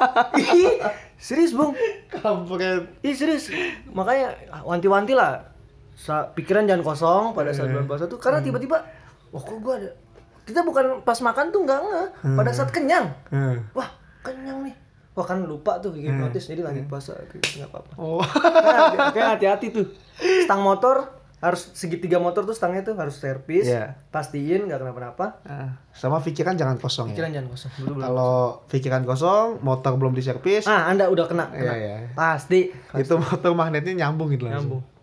S1: <laughs> Ih, serius bung,
S2: kampret
S1: Ih serius. Makanya wanti-wanti lah. Sa pikiran jangan kosong pada saat bulan puasa tuh karena tiba-tiba wah kok gua ada kita bukan pas makan tuh enggak enggak pada saat kenyang wah kenyang nih wah kan lupa tuh hipnotis jadi lanjut puasa nggak apa-apa
S2: oh <laughs>
S1: Nah, kayak hati-hati tuh. Stang motor harus segitiga motor tuh stangnya tuh harus servis.
S2: Iya.
S1: Pastiin nggak kenapa-napa.
S2: Ah, sama pikiran jangan kosong ya
S1: Pikiran jangan kosong.
S2: Kalau pikiran kosong motor belum diservis
S1: Ah, Anda udah kena.
S2: Iya,
S1: kena.
S2: iya.
S1: Pasti.
S2: itu motor magnetnya nyambung gitu langsung
S1: Nyambung.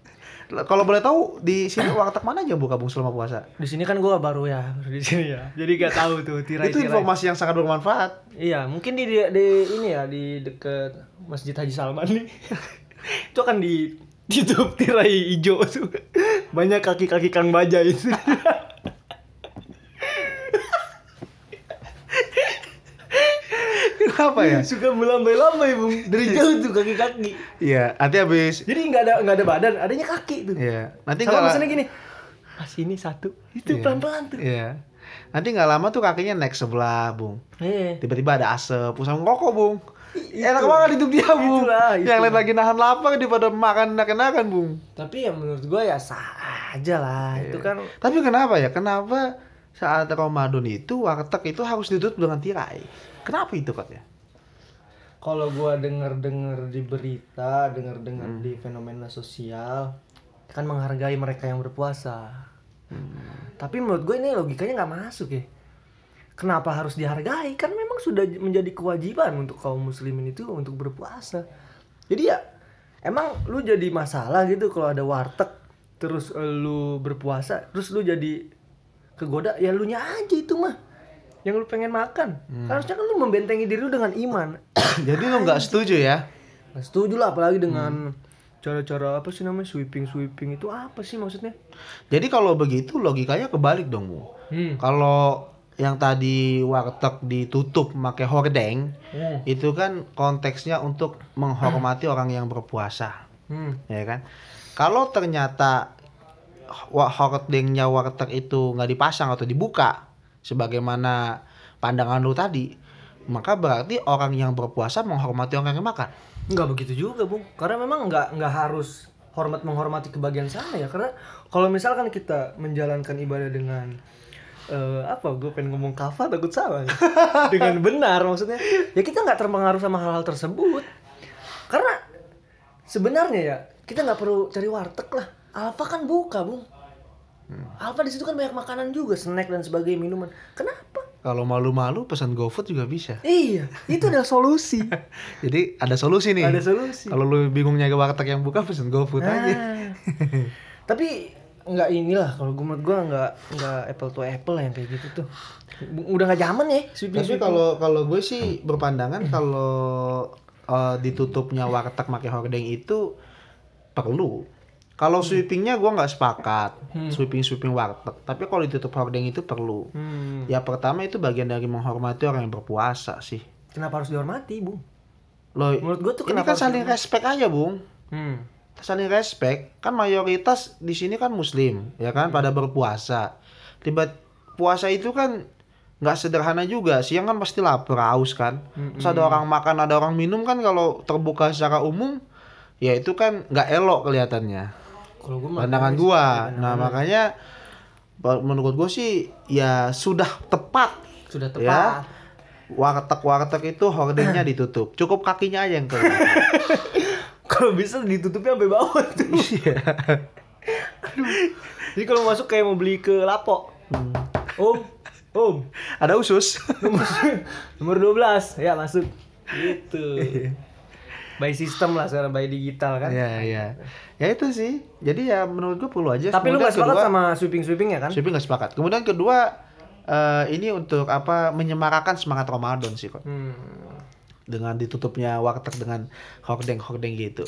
S2: Kalau boleh tahu di sini warteg mana aja bu gabung selama puasa
S1: Di sini kan gua baru ya, baru <laughs> di sini ya. Jadi gak tahu tuh
S2: itu
S1: tirai-tirai.
S2: informasi yang sangat bermanfaat
S1: Iya, mungkin di, di, di ini ya di deket Masjid Haji Salman nih. <laughs> itu kan di ditutup tirai hijau tuh. <laughs> Banyak kaki-kaki Kang Baja itu.
S2: Kenapa ya <laughs>
S1: Suka melambai-lambai, Bung. Dari jauh tuh kaki-kaki.
S2: iya nanti habis
S1: Jadi nggak ada nggak ada badan, adanya kaki tuh.
S2: iya nanti
S1: Sama
S2: nggak
S1: misalnya gini, pas ini satu, itu
S2: Iya.
S1: pelan-pelan tuh.
S2: iya nanti nggak lama tuh kakinya naik sebelah bung
S1: Iya.
S2: tiba-tiba ada asap usah ngokok bung
S1: I-
S2: enak
S1: itu.
S2: banget hidup dia bung
S1: Itulah,
S2: yang
S1: itulah.
S2: lain lagi nahan lapar daripada makan enak-enakan bung
S1: Tapi ya menurut gua ya sah aja lah. Itu kan
S2: tapi kenapa ya kenapa saat Ramadan itu warteg itu harus ditutup dengan tirai kenapa itu katanya
S1: kalau gua denger-denger di berita, denger-denger
S2: Hmm.
S1: di fenomena sosial, kan menghargai mereka yang berpuasa.
S2: Hmm.
S1: Tapi menurut gue ini logikanya nggak masuk ya. Kenapa harus dihargai? Kan memang sudah menjadi kewajiban untuk kaum muslimin itu untuk berpuasa. Jadi ya emang lu jadi masalah gitu kalau ada warteg terus lu berpuasa, terus lu jadi kegoda ya lu nya aja itu mah yang lu pengen makan.
S2: Hmm.
S1: Harusnya kan lu membentengi diri lu dengan iman. <coughs>
S2: jadi lu nggak setuju ya
S1: Nah, setuju lah apalagi
S2: Hmm.
S1: dengan cara-cara apa sih namanya sweeping sweeping itu apa sih maksudnya?
S2: jadi kalau begitu logikanya kebalik dong bu
S1: Hmm.
S2: kalau yang tadi warteg ditutup pakai hordeng
S1: Hmm.
S2: itu kan konteksnya untuk menghormati <coughs> orang yang berpuasa
S1: Hmm.
S2: ya kan kalau ternyata hordengnya warteg itu nggak dipasang atau dibuka sebagaimana pandangan lu tadi maka berarti orang yang berpuasa menghormati orang yang makan
S1: Nggak begitu juga, Bung. Karena memang nggak nggak harus hormat menghormati kebagian sana ya. Karena kalau misalkan kita menjalankan ibadah dengan eh, apa? Gue pengen ngomong kafa takut salah. ya. <laughs> dengan benar maksudnya. Ya kita nggak terpengaruh sama hal-hal tersebut. Karena sebenarnya ya kita nggak perlu cari warteg lah. Alfa kan buka, Bung. Alfa di situ kan banyak makanan juga, snack dan sebagainya minuman. Kenapa?
S2: Kalau malu-malu pesan GoFood juga bisa.
S1: Iya, itu adalah solusi. <laughs>
S2: Jadi ada solusi nih.
S1: Ada solusi.
S2: Kalau lu bingung nyari warteg yang buka pesan GoFood aja.
S1: Ah. <laughs> Tapi nggak inilah kalau gue menurut gue nggak nggak apple to apple lah yang kayak gitu tuh. Udah nggak zaman ya sweeping
S2: Tapi kalau kalau gue sih berpandangan kalau eh, ditutupnya warteg pakai hordeng itu perlu. Kalau sweepingnya gue nggak sepakat, sweeping sweeping warteg. Tapi kalau ditutup hordeng itu perlu.
S1: Hmm.
S2: Ya pertama itu bagian dari menghormati orang yang berpuasa sih.
S1: Kenapa harus dihormati, Bung?
S2: Loh,
S1: Menurut gua tuh
S2: ini
S1: kenapa
S2: kan saling respect aja, Bung.
S1: Hmm.
S2: Saling respect. Kan mayoritas di sini kan muslim, ya kan pada berpuasa. Tiba puasa itu kan nggak sederhana juga. Siang kan pasti lapar, haus kan. Terus ada orang makan, ada orang minum kan kalau terbuka secara umum ya itu kan nggak elok kelihatannya.
S1: Kalau gue mah
S2: Pandangan gua. Nah, makanya menurut gua sih ya sudah tepat
S1: sudah
S2: ya.
S1: tepat.
S2: Warteg-warteg itu hordengnya <clears throat> ditutup. Cukup kakinya aja yang kelihatan. <laughs>
S1: Kalau bisa ditutupnya sampai bawah tuh.
S2: Iya. <laughs>
S1: Jadi kalau masuk kayak mau beli ke Lapo. Om, Om,
S2: Ada usus.
S1: nomor <laughs> nomor 12 ya masuk. Gitu. By system lah sekarang by digital kan.
S2: Iya, iya. Ya itu sih. Jadi ya menurut gua perlu aja.
S1: Tapi lu
S2: Kemudian
S1: gak sepakat
S2: kedua-
S1: sama sweeping-sweeping ya kan?
S2: Sweeping nggak sepakat. Kemudian kedua eh, ini untuk apa menyemarakan semangat Ramadan sih kok.
S1: Hmm.
S2: Dengan ditutupnya warteg dengan hordeng-hordeng gitu.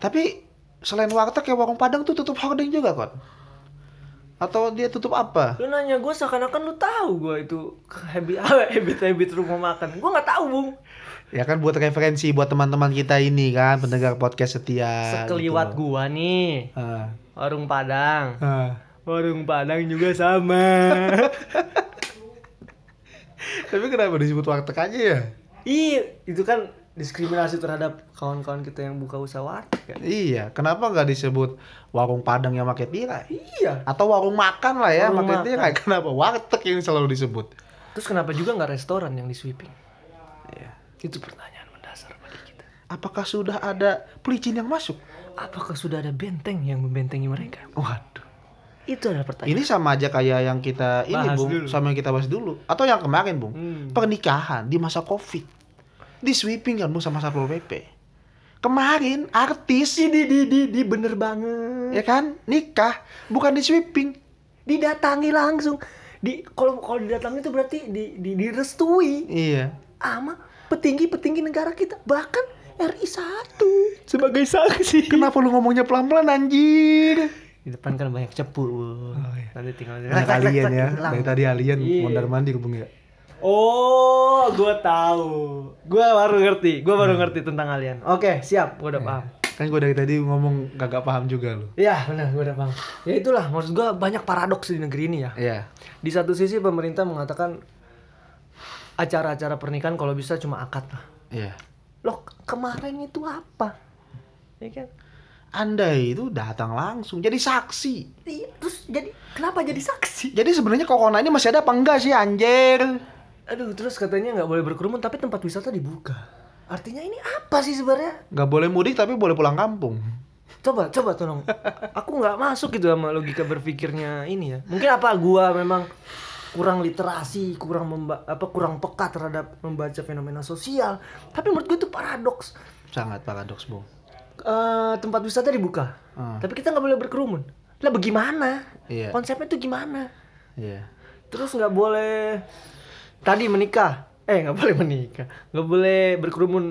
S2: Tapi selain warteg ya warung Padang tuh tutup hordeng juga kok. Atau dia tutup apa?
S1: Lu nanya gue seakan-akan lu tahu gue itu habit <laughs> habit habit rumah makan. Gue nggak tahu bung.
S2: Ya kan buat referensi buat teman-teman kita ini kan pendengar podcast setia.
S1: Sekeliwat
S2: gitu.
S1: gua nih
S2: Ah,
S1: warung Padang.
S2: ah.
S1: Warung Padang juga sama. <laughs>
S2: Tapi kenapa disebut warteg aja ya?
S1: Iya, itu kan diskriminasi terhadap kawan-kawan kita yang buka usaha warteg kan.
S2: Iya, kenapa nggak disebut warung Padang yang pakai tirai?
S1: Iya.
S2: Atau warung makan lah ya pakai tirai? Kenapa warteg yang selalu disebut?
S1: Terus kenapa juga nggak restoran yang di sweeping? Itu pertanyaan mendasar bagi kita.
S2: Apakah sudah ada pelicin yang masuk?
S1: Apakah sudah ada benteng yang membentengi mereka?
S2: Waduh.
S1: Itu adalah pertanyaan.
S2: Ini sama aja kayak yang kita ini
S1: Bahas
S2: Bung,
S1: dulu.
S2: sama yang kita bahas dulu. Atau yang kemarin Bung,
S1: Hmm.
S2: pernikahan di masa Covid. Di sweeping kan Bung sama Satpol PP. Kemarin artis
S1: di di di di bener banget.
S2: ya kan nikah bukan di sweeping.
S1: Didatangi langsung. Di kalau kalau didatangi itu berarti di, di direstui
S2: Iya.
S1: sama petinggi-petinggi negara kita bahkan RI 1 sebagai saksi.
S2: Kenapa lu ngomongnya pelan-pelan anjir?
S1: Di depan kan banyak cepu. Bu.
S2: iya.
S1: Nanti tinggal
S2: Anak alien ya. Dari tadi alien
S1: Iya.
S2: mondar mandir Bung ya.
S1: Oh, gua tahu. Gua baru ngerti. Gua baru ngerti tentang alien. Oke, siap. Gua udah paham.
S2: Kan gue dari tadi ngomong gak paham juga lu.
S1: Iya, benar, gua udah paham. Ya itulah, maksud gua banyak paradoks di negeri ini ya.
S2: Iya.
S1: Di satu sisi pemerintah mengatakan acara-acara pernikahan kalau bisa cuma akad lah.
S2: Iya.
S1: Loh, kemarin itu apa? Ya kan?
S2: Anda itu datang langsung jadi saksi.
S1: Iya, terus jadi kenapa jadi saksi?
S2: Jadi sebenarnya corona ini masih ada apa enggak sih anjir?
S1: Aduh, terus katanya nggak boleh berkerumun tapi tempat wisata dibuka. Artinya ini apa sih sebenarnya?
S2: Gak boleh mudik tapi boleh pulang kampung.
S1: Coba, coba tolong. Aku nggak masuk gitu sama logika berpikirnya ini ya. Mungkin apa gua memang kurang literasi, kurang memba apa kurang peka terhadap membaca fenomena sosial. Tapi menurut gue itu paradoks.
S2: Sangat paradoks, Bung.
S1: Eh, tempat wisata dibuka,
S2: Ah.
S1: tapi kita nggak boleh berkerumun. Lah bagaimana?
S2: Iya.
S1: Konsepnya itu gimana?
S2: Iya.
S1: Terus nggak boleh tadi menikah, eh nggak boleh menikah, nggak boleh berkerumun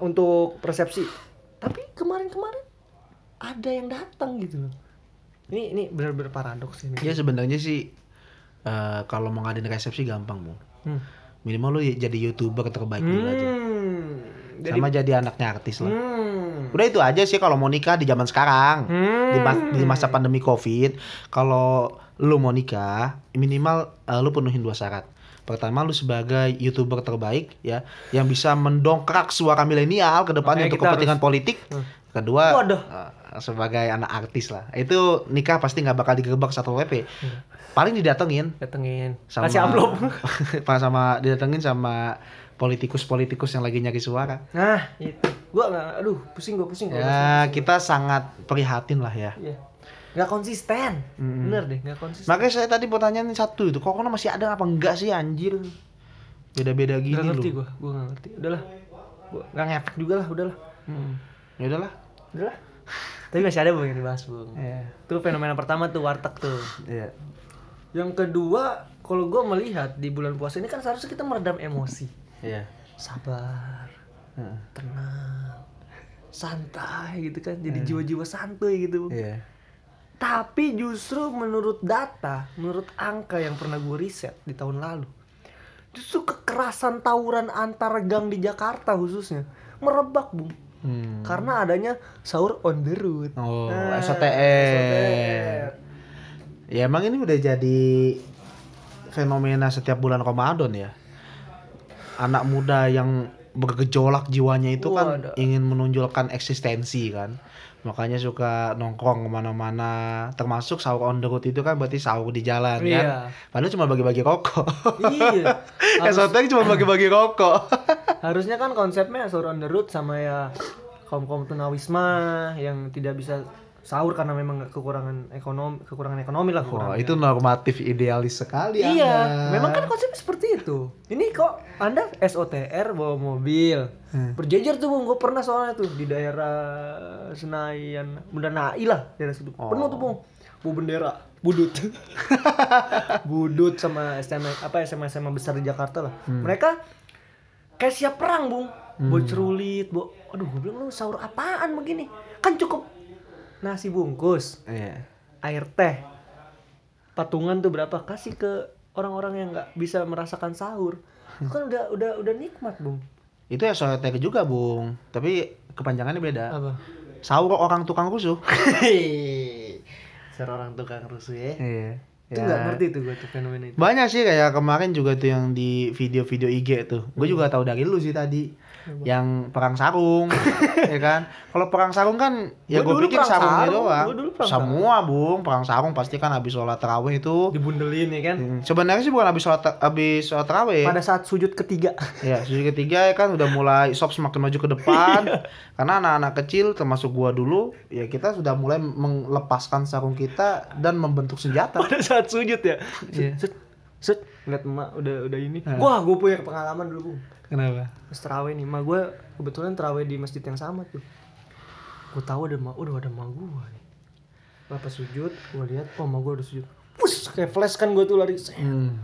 S1: untuk persepsi. Tapi kemarin-kemarin ada yang datang gitu loh. Ini ini benar-benar paradoks ini.
S2: Ya sebenarnya sih eh, kalau mau ngadain resepsi gampang, Bung.
S1: Hmm.
S2: Minimal lu jadi YouTuber terbaik dulu aja.
S1: Hmm. Jadi,
S2: Sama jadi anaknya artis lah.
S1: hmm.
S2: Udah itu aja sih kalau mau nikah di zaman sekarang.
S1: Hmm.
S2: Di, mas- di masa pandemi Covid, kalau lu mau nikah, minimal eh, lu penuhin dua syarat. Pertama lu sebagai YouTuber terbaik ya yang bisa mendongkrak suara milenial ke depannya
S1: Makanya
S2: untuk kepentingan politik.
S1: Hmm.
S2: Kedua
S1: Waduh.
S2: eh, sebagai anak artis lah. Itu nikah pasti nggak bakal digerebek satu WP. Paling didatengin
S1: datengin.
S2: sama
S1: Kasih amplop. <laughs>
S2: Pas sama didatengin sama politikus-politikus yang lagi nyari suara.
S1: Nah, itu. Gua nggak aduh, pusing gua pusing gua.
S2: Ya, kita sangat prihatin lah ya.
S1: Iya. nggak konsisten
S2: Mm-mm.
S1: bener deh nggak konsisten
S2: Makanya saya tadi nih satu itu, corona masih ada apa enggak sih anjir? Beda-beda gini
S1: nggak ngerti
S2: loh.
S1: gua gua nggak ngerti udahlah gua nggak ngefek juga lah udahlah
S2: Hmm. Ya udahlah.
S1: udahlah tapi masih ada bung yang dibahas bung
S2: Iya.
S1: itu fenomena pertama tuh warteg tuh
S2: Iya.
S1: Yang kedua kalau gua melihat di bulan puasa ini kan seharusnya kita meredam emosi
S2: Iya.
S1: sabar
S2: Heeh.
S1: tenang santai gitu kan jadi jiwa-jiwa santuy gitu Bung.
S2: Iya.
S1: tapi justru menurut data menurut angka yang pernah gue riset di tahun lalu justru kekerasan tawuran antar gang di Jakarta khususnya merebak bung
S2: Hmm.
S1: karena adanya sahur on the road
S2: Oh,
S1: Nah,
S2: SOTR. Ya emang ini udah jadi fenomena setiap bulan Ramadan ya. Anak muda yang bergejolak jiwanya itu kan
S1: Waduh.
S2: ingin menonjolkan eksistensi kan. Makanya suka nongkrong ke mana-mana. Termasuk sahur on the road itu kan berarti sahur di jalan kan.
S1: Iya.
S2: Padahal cuma bagi-bagi rokok.
S1: iya <laughs> Harus-
S2: SOTR cuma bagi-bagi rokok. <laughs>
S1: harusnya kan konsepnya sahur on the road sama ya kaum kaum tunawisma yang tidak bisa sahur karena memang kekurangan ekonomi kekurangan ekonomi lah
S2: Wah,
S1: kurang
S2: itu normatif idealis sekali
S1: Iya,
S2: Anda.
S1: memang kan konsepnya seperti itu. Ini kok Anda SOTR bawa mobil.
S2: Hmm.
S1: Berjejer tuh Bung, gue pernah soalnya tuh di daerah Senayan, Bunda Nai lah, daerah situ.
S2: Oh.
S1: Penuh tuh Bung. Bu bendera, budut. <laughs> budut sama SMA apa SMA SMA besar di Jakarta lah.
S2: Hmm.
S1: Mereka kayak siap perang, Bung. Bawa cerulit, bawa aduh gue bilang lu sahur apaan begini? Kan cukup nasi bungkus,
S2: Iya.
S1: air teh patungan tuh berapa kasih ke orang-orang yang nggak bisa merasakan sahur Itu <laughs> kan udah udah udah nikmat bung
S2: Itu SOTR juga, Bung. Tapi kepanjangannya beda.
S1: apa
S2: Sahur orang tukang rusuh. <laughs>
S1: seorang tukang rusuh ya
S2: Iya.
S1: itu nggak ngerti tuh gue tuh fenomena itu
S2: Banyak sih kayak kemarin juga tuh yang di video-video IG tuh. Gue juga tahu dari lu sih tadi. Yang perang sarung, ya kan? Kalau perang sarung kan ya gue pikir sarungnya
S1: sarung,
S2: doang. Semua, Bung. Perang sarung pasti kan habis sholat tarawih itu.
S1: dibundelin ya kan
S2: Hmm, Sebenarnya sih bukan habis sholat habis sholat tarawih.
S1: pada saat sujud ketiga
S2: Ya, sesi ketiga ya kan udah mulai shop semakin maju ke depan. Karena anak-anak kecil termasuk gua dulu, ya kita sudah mulai melepaskan sarung kita dan membentuk senjata.
S1: pada saat sujud ya
S2: Iya.
S1: set set ngeliat emak udah udah ini. Wah gue punya pengalaman dulu bung.
S2: Kenapa?
S1: pas terawih nih emak gue kebetulan terawih di masjid yang sama tuh. Gue tahu ada emak udah ada emak gue nih. Bapak sujud gue lihat oh emak gue udah sujud. Pus, kayak flash kan gue tuh lari
S2: Hmm.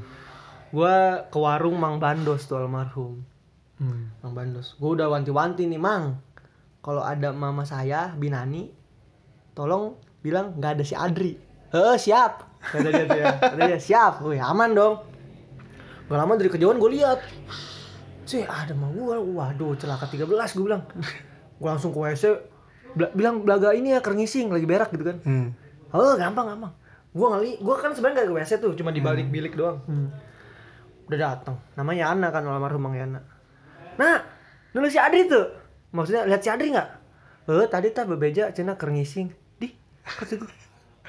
S1: gue ke warung Mang Bandos tuh almarhum.
S2: Hmm.
S1: Mang Bandos. Gue udah wanti-wanti nih Mang kalau ada mama saya Binani tolong bilang nggak ada si Adri. Eh siap. Kata dia ya. Kata dia siap. Wih aman dong gak lama dari kejauhan gue lihat. Sih ada mah gue waduh celaka 13 gue bilang. Gue langsung ke WC bela- bilang belaga ini ya kerngising lagi berak gitu kan.
S2: Hmm.
S1: oh gampang gampang. Gue ngali gue kan sebenarnya gak ke WC tuh cuma di balik bilik doang.
S2: Hmm.
S1: udah datang namanya Yana kan almarhum Bang Yana. Nah dulu si Adri tuh. Maksudnya lihat si Adri nggak? Eh tadi tak bebeja cina kerngising. Di kata gue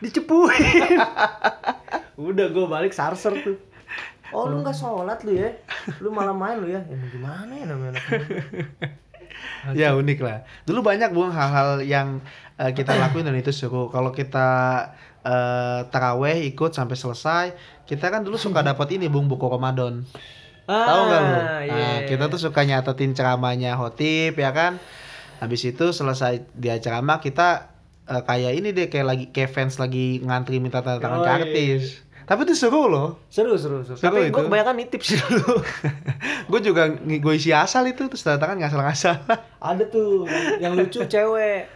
S1: dicepuin. <laughs> Udah gue balik sarser tuh oh lu nggak sholat lu ya lu malah main lu ya ya gimana ya namanya? <laughs>
S2: Ya unik lah. Dulu banyak buang hal-hal yang eh, kita lakuin dan itu seru. Kalau kita eh, taraweh ikut sampai selesai, kita kan dulu suka dapat ini bung buku Ramadan. Tahu nggak lu?
S1: Ah, iya.
S2: Nah, kita tuh suka nyatetin ceramahnya Hotip ya kan. Habis itu selesai dia ceramah kita eh, kayak ini deh kayak lagi kayak fans lagi ngantri minta tanda tangan
S1: Oh,
S2: ke
S1: iya,
S2: artis. Tapi itu seru loh.
S1: seru seru seru,
S2: Seru
S1: tapi gue kebanyakan nitip sih dulu. <laughs>
S2: Gue juga gue isi asal itu terus tanda tangan ngasal-ngasal. <laughs>
S1: ada tuh yang, lucu cewek.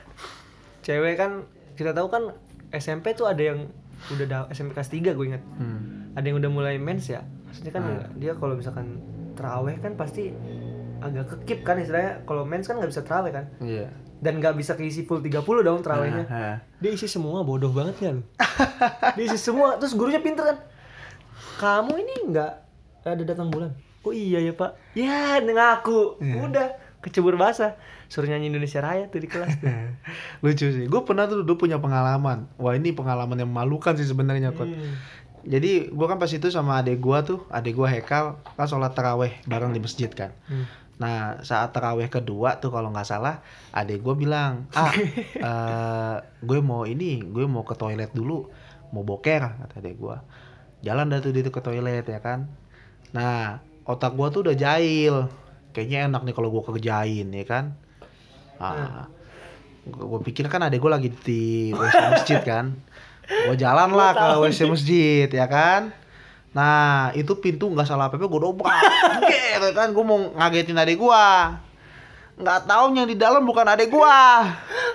S1: Cewek kan kita tahu kan SMP tuh ada yang udah da- SMP kelas 3 gue ingat.
S2: Hmm.
S1: ada yang udah mulai mens ya? Maksudnya kan dia kalau misalkan teraweh kan pasti agak kekip kan istilahnya. Kalau mens kan nggak bisa teraweh kan.
S2: Iya.
S1: dan nggak bisa keisi full 30 dong terawehnya
S2: Nah,
S1: dia isi semua bodoh banget kan? <laughs> Dia isi semua terus gurunya pinter kan? Kamu ini nggak ada datang bulan? Oh iya ya pak. Ya ngaku udah kecebur basah. Suruh nyanyi Indonesia Raya tuh di kelas tuh. <laughs>
S2: lucu sih. Gue pernah tuh dulu punya pengalaman. Wah ini pengalaman yang memalukan sih sebenarnya kot.
S1: Hmm.
S2: jadi gue kan pas itu sama adik gue tuh adik gue Hekal kan sholat taraweh bareng di masjid kan.
S1: Hmm.
S2: Nah saat terawih kedua tuh kalau nggak salah adek gue bilang ah <laughs> eh, gue mau ini gue mau ke toilet dulu mau boker kata adek gue jalan dah tuh dia tuh ke toilet ya kan? Nah otak gue tuh udah jahil. Kayaknya enak nih kalau gue kerjain ya kan? Ah gue pikir kan adek gue lagi di <laughs> WC masjid kan? Gue jalan lah ke WC masjid ya kan nah itu pintu nggak salah apa apa gue dobrak gitu kan gue mau ngagetin adek gue nggak tahu yang di dalam bukan adek gue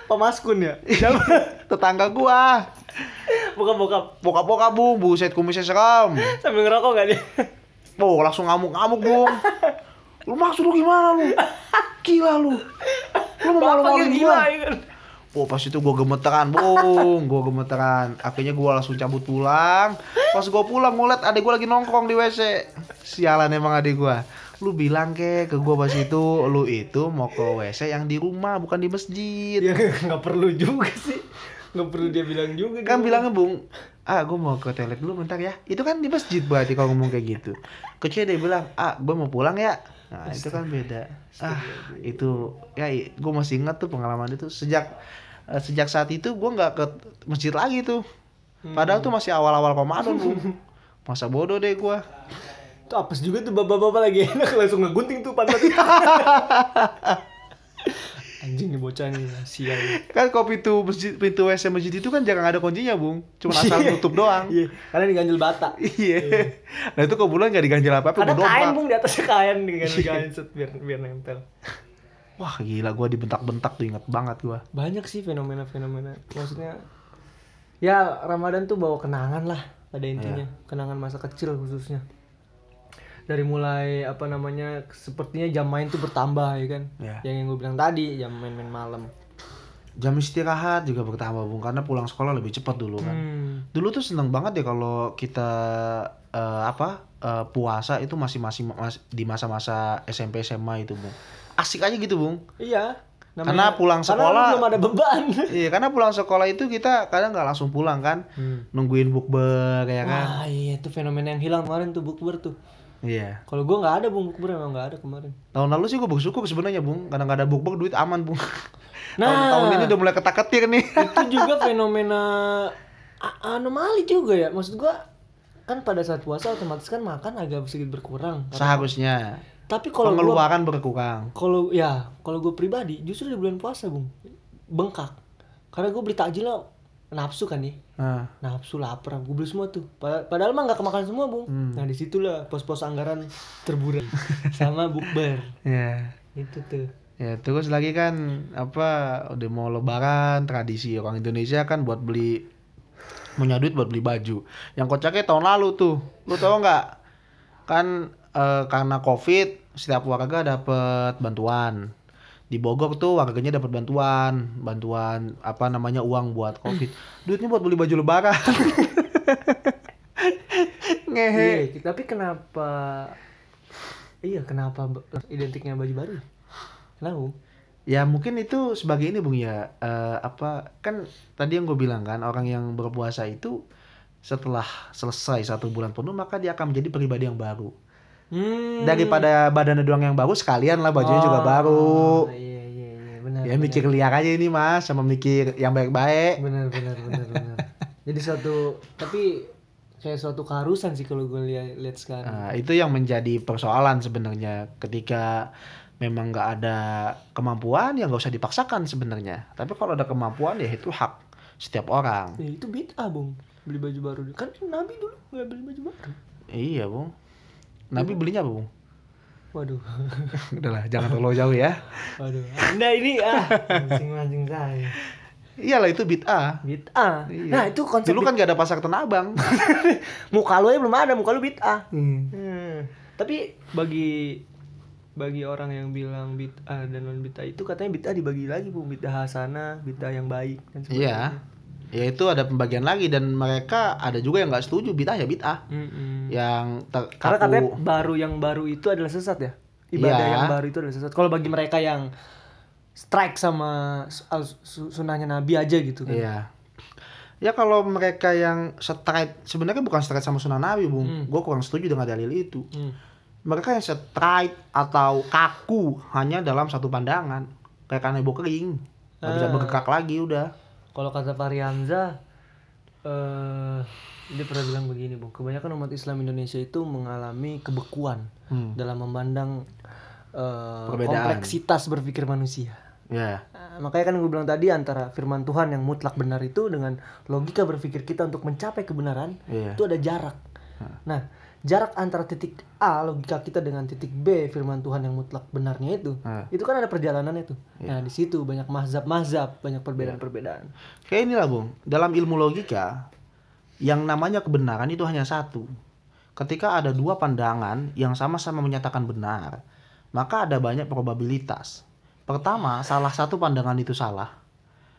S1: Pemaskun ya? <laughs>
S2: tetangga gue
S1: Bokap-bokap
S2: bokap-bokap bung buset kumisnya seram
S1: sambil ngerokok gak dia?
S2: Oh langsung ngamuk-ngamuk bung lu maksud lu gimana lu? Gila lu. Lu mau malu-maluin
S1: gila
S2: gua.
S1: ya kan?
S2: Oh pas itu gue gemeteran, bung, gue gemeteran. Akhirnya gue langsung cabut pulang. Pas gue pulang ngeliat adek gue lagi nongkrong di WC. Sialan emang adek gue. Lu bilang ke ke gue pas itu, lu itu mau ke WC yang di rumah bukan di masjid.
S1: Ya <laughs> nggak perlu juga sih nggak perlu dia bilang juga
S2: Kan bilangnya bung, ah gue mau ke toilet dulu bentar ya. Itu kan di masjid berarti kalau ngomong kayak gitu. Kecil dia bilang, ah gue mau pulang ya. Nah itu kan beda. Ah itu ya gue masih ingat tuh pengalaman itu sejak eh, sejak saat itu gue nggak ke masjid lagi tuh. Padahal tuh masih awal-awal Ramadan bung. Masa bodoh deh gue.
S1: Itu apes juga tuh bapak-bapak lagi enak <laughs> langsung ngegunting tuh pantat <laughs> Anjing nih bocah nih sial
S2: Kan kalau pintu masjid, pintu WC masjid itu kan jangan ada kuncinya bung. Cuma <laughs> asal nutup doang.
S1: Iya karena diganjel bata
S2: Iya. Nah itu kebetulan nggak diganjel apa-apa.
S1: Ada
S2: gua
S1: kain bung di atasnya kain diganjel kain set biar biar nempel
S2: Wah gila gue dibentak-bentak tuh inget banget gue.
S1: Banyak sih fenomena-fenomena Maksudnya Ya Ramadan tuh bawa kenangan lah pada intinya Kenangan masa kecil khususnya dari mulai apa namanya sepertinya jam main tuh bertambah ya kan
S2: Ya.
S1: yang yang gue bilang tadi jam main-main malam
S2: Jam istirahat juga bertambah bung karena pulang sekolah lebih cepat dulu kan.
S1: hmm.
S2: Dulu tuh seneng banget ya kalau kita eh, apa eh, puasa itu masih masih mas- di masa-masa SMP SMA itu bung. Asik aja gitu bung.
S1: iya
S2: Karena pulang
S1: karena
S2: sekolah-
S1: lu belum ada beban <laughs>
S2: Iya karena pulang sekolah itu kita kadang nggak langsung pulang kan,
S1: Hmm.
S2: nungguin bukber ya kan.
S1: Wah iya itu fenomena yang hilang kemarin tuh bukber tuh
S2: Iya.
S1: kalau gue nggak ada bung bukber emang nggak ada kemarin
S2: Tahun lalu sih gue bersyukur sebenarnya bung, karena nggak ada bukber duit aman bung. <laughs>
S1: Nah.
S2: tahun, tahun ini udah mulai ketak-ketir nih. <laughs>
S1: itu juga fenomena anomali juga ya maksud gua kan pada saat puasa otomatis kan makan agak sedikit berkurang
S2: Seharusnya
S1: tapi kalau gua
S2: pengeluaran berkurang.
S1: kalau ya kalau gue pribadi justru di bulan puasa bung bengkak karena gue beli takjil nafsu kan nih
S2: Nah,
S1: nafsu lapar gue beli semua tuh Pada- padahal mah nggak kemakan semua bung
S2: Hmm.
S1: nah di situlah pos-pos anggaran terburai <laughs> sama bukber
S2: ya.
S1: itu tuh
S2: Ya terus lagi kan apa udah mau lebaran tradisi orang Indonesia kan buat beli punya duit buat beli baju. Yang kocaknya tahun lalu tuh, lu tau nggak? Kan eh, karena covid setiap warga dapat bantuan. Di Bogor tuh warganya dapat bantuan, bantuan apa namanya uang buat covid. <clears throat> Duitnya buat beli baju lebaran. <laughs> Ngehe.
S1: Iya, tapi kenapa iya kenapa identiknya baju baru kenapa?
S2: Ya mungkin itu sebagai ini bung ya eh, apa kan tadi yang gue bilang kan orang yang berpuasa itu setelah selesai satu bulan penuh maka dia akan menjadi pribadi yang baru
S1: Hmm.
S2: daripada badannya doang yang baru sekalian lah bajunya juga baru
S1: Oh, iya iya iya benar.
S2: ya mikir liar aja ini mas sama mikir yang baik-baik
S1: benar benar benar benar. <laughs> Jadi suatu tapi kayak suatu keharusan sih kalau gue lihat lihat sekarang.
S2: Nah, itu yang menjadi persoalan sebenarnya ketika memang nggak ada kemampuan ya nggak usah dipaksakan sebenarnya tapi kalau ada kemampuan ya itu hak setiap orang
S1: Ya, itu bid'ah, Bung. Beli baju baru. Kan Nabi dulu nggak beli baju baru.
S2: iya bung Nabi belinya apa bung
S1: Waduh. <laughs>
S2: Udahlah, jangan terlalu jauh ya.
S1: Waduh. Anda ini ah mancing-mancing saya.
S2: Iyalah itu bid'ah.
S1: Bid'ah.
S2: Iya.
S1: Nah, itu konsep
S2: Dulu kan gak ada pasar Tanah Abang. <laughs>
S1: muka lu aja belum ada, muka lu bid'ah.
S2: Hmm.
S1: Hmm. Tapi bagi bagi orang yang bilang bid'ah dan non bid'ah itu katanya bid'ah dibagi lagi bu bid'ah hasanah bid'ah yang baik dan
S2: Iya. Ya itu ada pembagian lagi dan mereka ada juga yang nggak setuju bid'ah ya bid'ah.
S1: Mm-mm.
S2: Yang ter-
S1: karena katanya baru yang baru itu adalah sesat ya ibadah
S2: Iya.
S1: yang baru itu adalah sesat kalau bagi mereka yang strike sama su- al- su- sunnahnya nabi aja gitu kan
S2: Iya. Ya kalau mereka yang straight sebenarnya bukan straight sama sunnah Nabi, Bung.
S1: Hmm.
S2: Gue kurang setuju dengan dalil itu.
S1: Hmm.
S2: mereka yang straight atau kaku hanya dalam satu pandangan kayak kanebo kering nggak bisa
S1: Ah.
S2: bergerak lagi udah
S1: Kalau kata Fahrianza, eh dia pernah bilang begini, Bung. Kebanyakan umat Islam Indonesia itu mengalami kebekuan
S2: Hmm.
S1: dalam memandang
S2: Perbedaan.
S1: kompleksitas berpikir manusia.
S2: ya
S1: Nah, makanya kan gue bilang tadi antara firman Tuhan yang mutlak benar itu dengan logika berpikir kita untuk mencapai kebenaran
S2: Iya.
S1: itu ada jarak. Nah, jarak antara titik A logika kita dengan titik B firman Tuhan yang mutlak benarnya itu, itu kan ada perjalanannya tuh. Nah, di situ banyak mazhab-mazhab, banyak perbedaan-perbedaan.
S2: kayak inilah bung. Dalam ilmu logika yang namanya kebenaran itu hanya satu. Ketika ada dua pandangan yang sama-sama menyatakan benar maka ada banyak probabilitas. Pertama salah satu pandangan itu salah.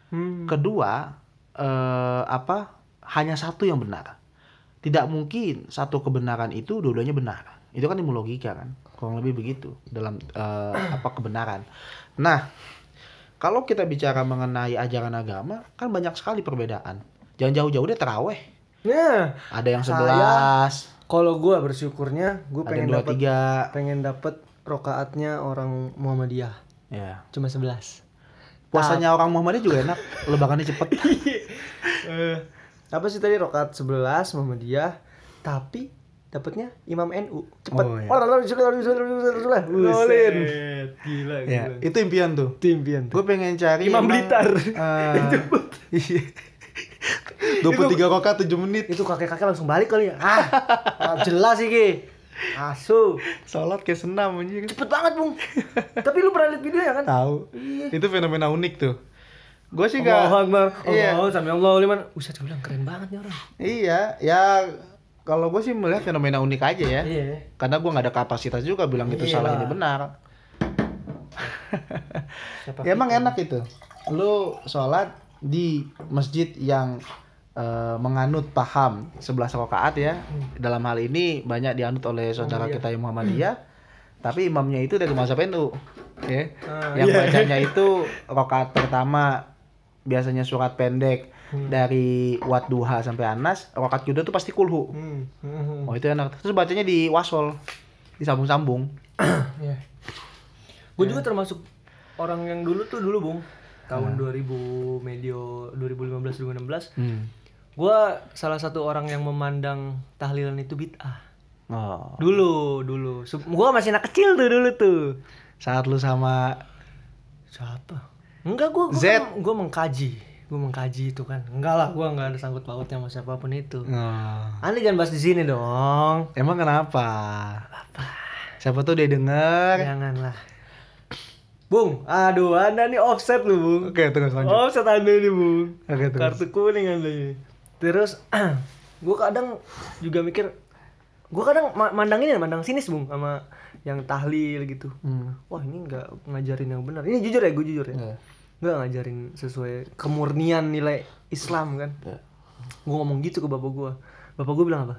S1: Hmm.
S2: kedua eh, apa hanya satu yang benar tidak mungkin satu kebenaran itu dua-duanya benar. Itu kan ilmu logika kan. Kurang lebih begitu dalam eh, apa kebenaran. Nah kalau kita bicara mengenai ajaran agama kan banyak sekali perbedaan. Jangan jauh-jauh deh teraweh
S1: Nah,
S2: ada yang sebelas.
S1: kalau gue bersyukurnya, gue pengen
S2: dua
S1: dapat
S2: tiga
S1: pengen dapat rokaatnya orang Muhammadiyah.
S2: Ya.
S1: Cuma 11
S2: puasanya orang Muhammadiyah juga enak. Lebarannya cepet. <laughs>
S1: Eh, apa sih tadi rokaat 11 Muhammadiyah tapi dapatnya Imam NU cepet
S2: Oh, iya. Ngolin.
S1: gila
S2: ya itu impian tuh
S1: timpian
S2: gue pengen cari
S1: Imam Blitar.
S2: eh, iya 23 rokat 7 menit
S1: itu kakek-kakek langsung balik kali ya ah ah, jelas sih Ki asu
S2: Sholat kayak senam anjing.
S1: cepet banget bung tapi lu pernah lihat videonya kan
S2: Tahu. Itu fenomena unik tuh. Gue sih
S1: Allah
S2: gak
S1: Akbar
S2: Iya.
S1: Allah sampai Allah liman Buset gue bilang keren banget nih orang
S2: Iya, ya kalau gue sih melihat fenomena unik aja ya.
S1: iya
S2: Karena gue nggak ada kapasitas juga bilang itu
S1: Iya
S2: salah
S1: lah.
S2: ini benar. <laughs> Ya emang enak itu. Lu sholat di masjid yang eh, menganut paham 11 rakaat ya. Dalam hal ini banyak dianut oleh saudara kita yang Muhammadiyah. Tapi imamnya itu dari mazhab NU. Ya.
S1: Ah,
S2: yang
S1: iya.
S2: bacanya <laughs> itu rakaat pertama biasanya surat pendek dari Wat Duha sampai Anas, rakaat kedua tuh pasti kulhu.
S1: hmm. hmm.
S2: Oh itu enak. Terus bacanya di wasol, disambung-sambung. <coughs>
S1: Iya. Gue juga termasuk orang yang dulu tuh dulu, Bung. Tahun 2000 medio 2015 2016.
S2: Hmm.
S1: Gue salah satu orang yang memandang tahlilan itu bid'ah.
S2: Oh.
S1: Dulu, dulu. Gue masih anak kecil tuh dulu tuh.
S2: Saat lu sama
S1: Siapa? Enggak, gue
S2: Z.
S1: gue mengkaji. Gue mengkaji itu kan. Enggak lah, gue enggak ada sangkut pautnya sama siapa pun itu.
S2: Oh.
S1: Anda jangan bahas di sini dong.
S2: Emang kenapa? Siapa tuh dia denger?
S1: Janganlah. Bung, aduh, Anda nih offset lu, Bung.
S2: Oke, terus lanjut.
S1: Offset Anda nih, Bung.
S2: Oke, terus.
S1: kartu kuning anda ini terus <clears throat> gue kadang juga mikir gue kadang ma- mandang ini mandang sinis bung sama yang tahlil gitu
S2: Hmm.
S1: wah ini nggak ngajarin yang benar ini jujur ya gue jujur ya
S2: Iya.
S1: Nggak ngajarin sesuai kemurnian nilai Islam kan?
S2: Iya.
S1: gue ngomong gitu ke bapak gue bapak gue bilang apa?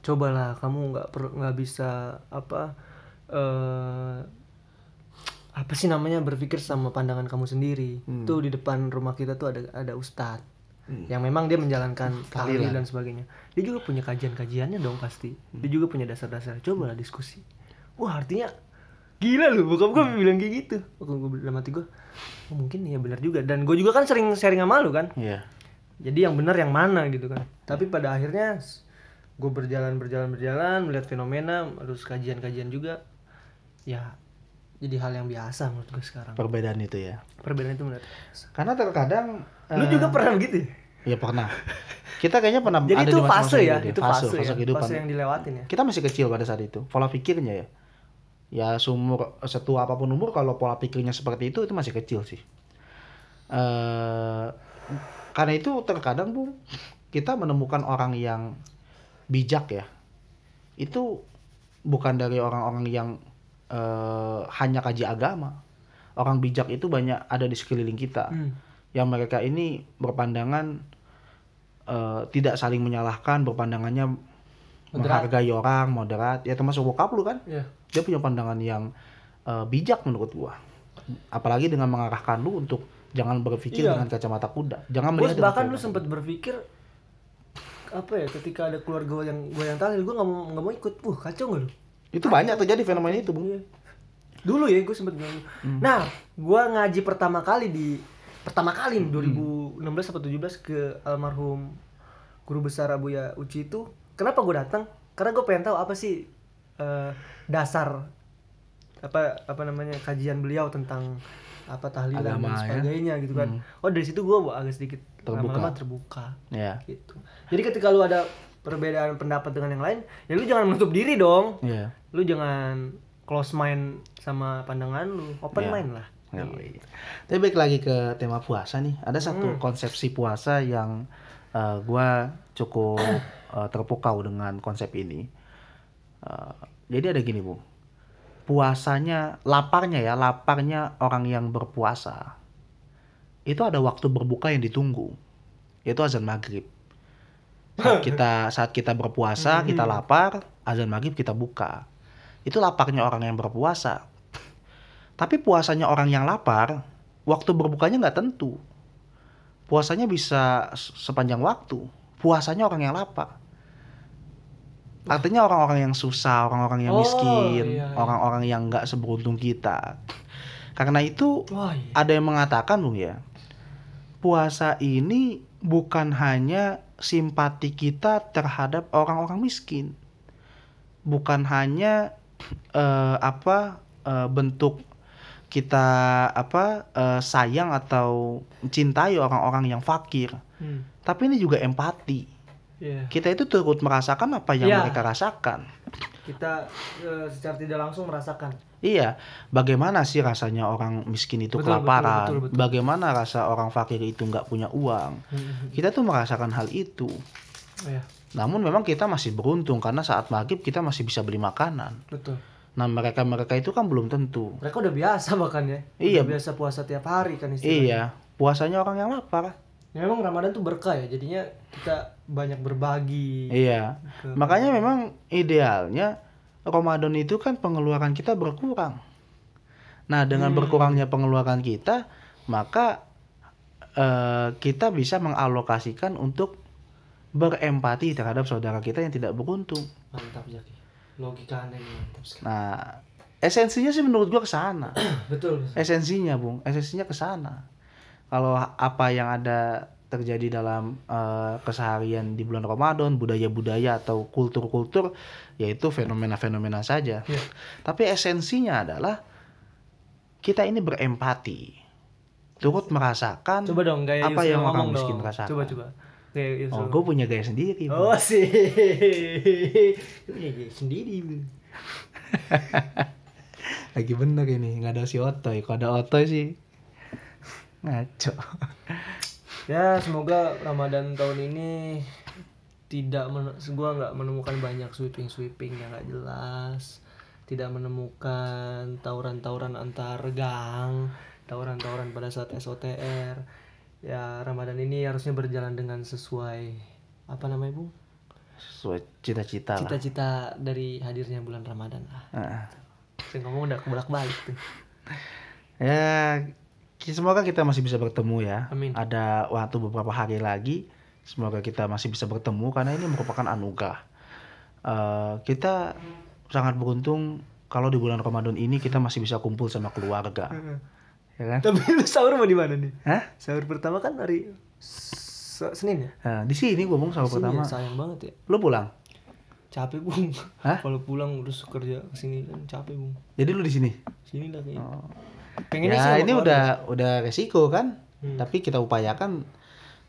S1: Cobalah kamu nggak per nggak bisa apa eh apa sih namanya berpikir sama pandangan kamu sendiri. Tuh di depan rumah kita tuh ada ada ustadz yang memang dia menjalankan tahlil dan sebagainya. Dia juga punya kajian-kajiannya dong pasti. Dia juga punya dasar-dasar. Cobalah diskusi. Wah artinya gila lu bokap gue bilang kayak gitu Waktu gue dalam hati gue oh, mungkin ya benar juga dan gue juga kan sering sharing sama lu kan
S2: Iya.
S1: jadi yang benar yang mana gitu kan tapi pada akhirnya gue berjalan berjalan berjalan melihat fenomena terus kajian-kajian juga ya jadi hal yang biasa menurut gue sekarang
S2: Perbedaan itu ya.
S1: perbedaan itu menurut.
S2: Karena terkadang
S1: lu
S2: eh,
S1: juga pernah begitu ya?
S2: Iya pernah. Kita kayaknya pernah
S1: jadi
S2: ada
S1: itu
S2: di
S1: fase ya
S2: gitu,
S1: itu
S2: fase,
S1: fase,
S2: fase
S1: ya
S2: kehidupan.
S1: fase yang dilewatin ya
S2: Kita masih kecil pada saat itu. Pola pikirnya ya. Ya sumur setua apa pun umur kalau pola pikirnya seperti itu itu masih kecil sih. eh karena itu terkadang bu kita menemukan orang yang bijak ya. Itu bukan dari orang-orang yang eh, hanya kaji agama. Orang bijak itu banyak ada di sekeliling kita
S1: Hmm.
S2: yang mereka ini berpandangan eh, tidak saling menyalahkan, berpandangannya menghargai orang, moderat, ya termasuk bokap lu kan,
S1: Iya.
S2: dia punya pandangan yang eh, bijak menurut gua. Apalagi dengan mengarahkan lu untuk jangan berpikir
S1: Iya.
S2: dengan kacamata kuda, jangan melihat dengan
S1: bahkan lu sempat berpikir apa ya ketika ada keluarga yang gue yang tahlil gue nggak mau nggak mau ikut. Wah kacau nggak lu?
S2: Itu banyak terjadi fenomena itu, Bung.
S1: Iya. Dulu ya gue sempet bilang. Nah, gue ngaji pertama kali di pertama kali nih, 2016 atau 17 ke almarhum guru besar Abuya Uci itu. Kenapa gue datang? Karena gue pengen tahu apa sih eh, dasar apa apa namanya kajian beliau tentang apa tahlilan
S2: Agama,
S1: dan
S2: ya.
S1: sebagainya gitu kan. Oh dari situ gue agak sedikit
S2: Terbuka.
S1: lama-lama terbuka
S2: Ya.
S1: gitu. Jadi ketika lu ada perbedaan pendapat dengan yang lain, ya lu jangan menutup diri dong
S2: Iya.
S1: lu jangan close mind sama pandangan lu open
S2: Ya.
S1: mind lah
S2: Ya, iya. Tapi balik lagi ke tema puasa nih. Ada satu konsepsi puasa yang eh, gua cukup eh, terpukau dengan konsep ini. Eh, jadi ada gini, Bu. Puasanya, laparnya ya, laparnya orang yang berpuasa. Itu ada waktu berbuka yang ditunggu. Itu azan maghrib. Saat <laughs> kita saat kita berpuasa, kita lapar, azan maghrib kita buka. Itu laparnya orang yang berpuasa. Tapi puasanya orang yang lapar, waktu berbukanya nggak tentu. Puasanya bisa se- sepanjang waktu. Puasanya orang yang lapar. Artinya orang-orang yang susah, orang-orang yang
S1: Oh,
S2: miskin,
S1: iya, iya.
S2: orang-orang yang nggak seberuntung kita. Karena itu
S1: wah iya.
S2: ada yang mengatakan bung ya, puasa ini bukan hanya simpati kita terhadap orang-orang miskin, bukan hanya <clears throat> eh, apa eh, bentuk kita apa eh, sayang atau mencintai orang-orang yang fakir,
S1: Hmm.
S2: tapi ini juga empati.
S1: Iya.
S2: Kita itu turut merasakan apa yang
S1: Iya.
S2: mereka rasakan.
S1: kita eh, secara tidak langsung merasakan
S2: Iya, bagaimana sih rasanya orang miskin itu
S1: Betul,
S2: kelaparan?
S1: betul, betul, betul.
S2: Bagaimana rasa orang fakir itu nggak punya uang?
S1: Hmm.
S2: Kita tuh merasakan hal itu.
S1: Iya,
S2: Namun memang kita masih beruntung karena saat maghrib kita masih bisa beli makanan.
S1: betul
S2: Nah mereka mereka itu kan belum tentu.
S1: mereka udah biasa bahkan ya
S2: Iya.
S1: Udah biasa puasa tiap hari kan istilahnya
S2: Iya, puasanya orang yang lapar.
S1: Ya, memang Ramadan tuh berkah ya jadinya kita banyak berbagi
S2: Iya,
S1: Ke-
S2: makanya memang idealnya Ramadan itu kan pengeluaran kita berkurang. Nah dengan berkurangnya pengeluaran kita, maka eh, kita bisa mengalokasikan untuk berempati terhadap saudara kita yang tidak beruntung.
S1: mantap Jaki logika anda ini mantap sekali
S2: Nah, esensinya sih menurut gua ke sana. <clears throat>
S1: betul
S2: Esensinya, Bung, esensinya ke sana. Kalau apa yang ada terjadi dalam eh, keseharian di bulan Ramadan, budaya-budaya atau kultur-kultur, yaitu fenomena-fenomena saja.
S1: Iya.
S2: Tapi esensinya adalah kita ini berempati, turut merasakan
S1: coba dong gaya
S2: apa yang orang
S1: ngomong
S2: miskin
S1: dong.
S2: rasakan.
S1: coba coba gaya
S2: Oh, gue punya gaya sendiri.
S1: Oh sih, <laughs> Iya, iya, sendiri. Bu.
S2: Lagi bener ini, nggak ada si Otoy. Kalau ada Otoy sih ngaco.
S1: Ya semoga Ramadan tahun ini tidak men gua nggak menemukan banyak sweeping sweeping yang nggak jelas, tidak menemukan tawuran-tawuran antar gang, tawuran-tawuran pada saat SOTR. Ya Ramadan ini harusnya berjalan dengan sesuai apa namanya bu?
S2: Sesuai cita-cita.
S1: Cita-cita dari hadirnya bulan Ramadan lah.
S2: Nah.
S1: Saya ngomong udah kebolak balik tuh.
S2: Ya, semoga kita masih bisa bertemu ya.
S1: Amin.
S2: Ada waktu beberapa hari lagi, semoga kita masih bisa bertemu karena ini merupakan anugerah. Eh, kita sangat beruntung kalau di bulan Ramadan ini kita masih bisa kumpul sama keluarga, ya kan?
S1: Tapi lu sahur mau di mana nih?
S2: Hah?
S1: Sahur pertama kan hari Se- Senin ya?
S2: Nah, di sini gue ngomong sama
S1: Sini
S2: pertama.
S1: ya, sayang banget ya.
S2: Lu pulang?
S1: Capek bung.
S2: Hah?
S1: Kalau pulang terus kerja ke sini kan capek bung.
S2: Jadi lu di sini?
S1: Sini lah kayaknya.
S2: Oh.
S1: Pengennya
S2: ya ini
S1: keluarga.
S2: udah udah resiko kan.
S1: Hmm.
S2: Tapi kita upayakan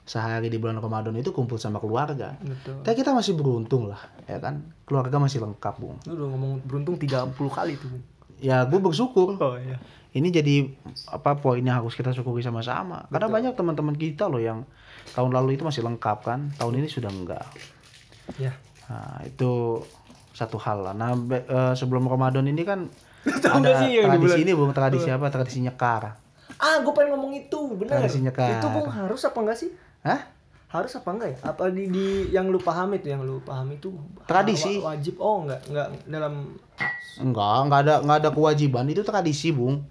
S2: sehari di bulan Ramadan itu kumpul sama keluarga.
S1: Betul.
S2: Tapi kita masih beruntung lah, ya kan? Keluarga masih lengkap, Bung.
S1: Lu udah ngomong beruntung 30 kali tuh. Bung.
S2: Ya, gue bersyukur.
S1: Oh iya.
S2: Ini jadi apa poin yang harus kita syukuri sama-sama. Karena banyak teman-teman kita loh yang tahun lalu itu masih lengkap kan, tahun ini sudah enggak.
S1: Ya.
S2: Nah, itu satu hal lah. Nah, eh, sebelum Ramadan ini kan ada tradisi ini, Bung, tradisi apa? Tradisi nyekar.
S1: Ah, gue pengen ngomong itu, benar.
S2: Tradisi nyekar.
S1: Itu bung harus apa enggak sih?
S2: Hah?
S1: Harus apa enggak ya? Apa di, di yang lu paham itu, yang lu paham itu
S2: Tradisi.
S1: wa- wajib? Oh, enggak, enggak dalam
S2: Enggak, enggak ada enggak ada kewajiban, itu tradisi, Bung.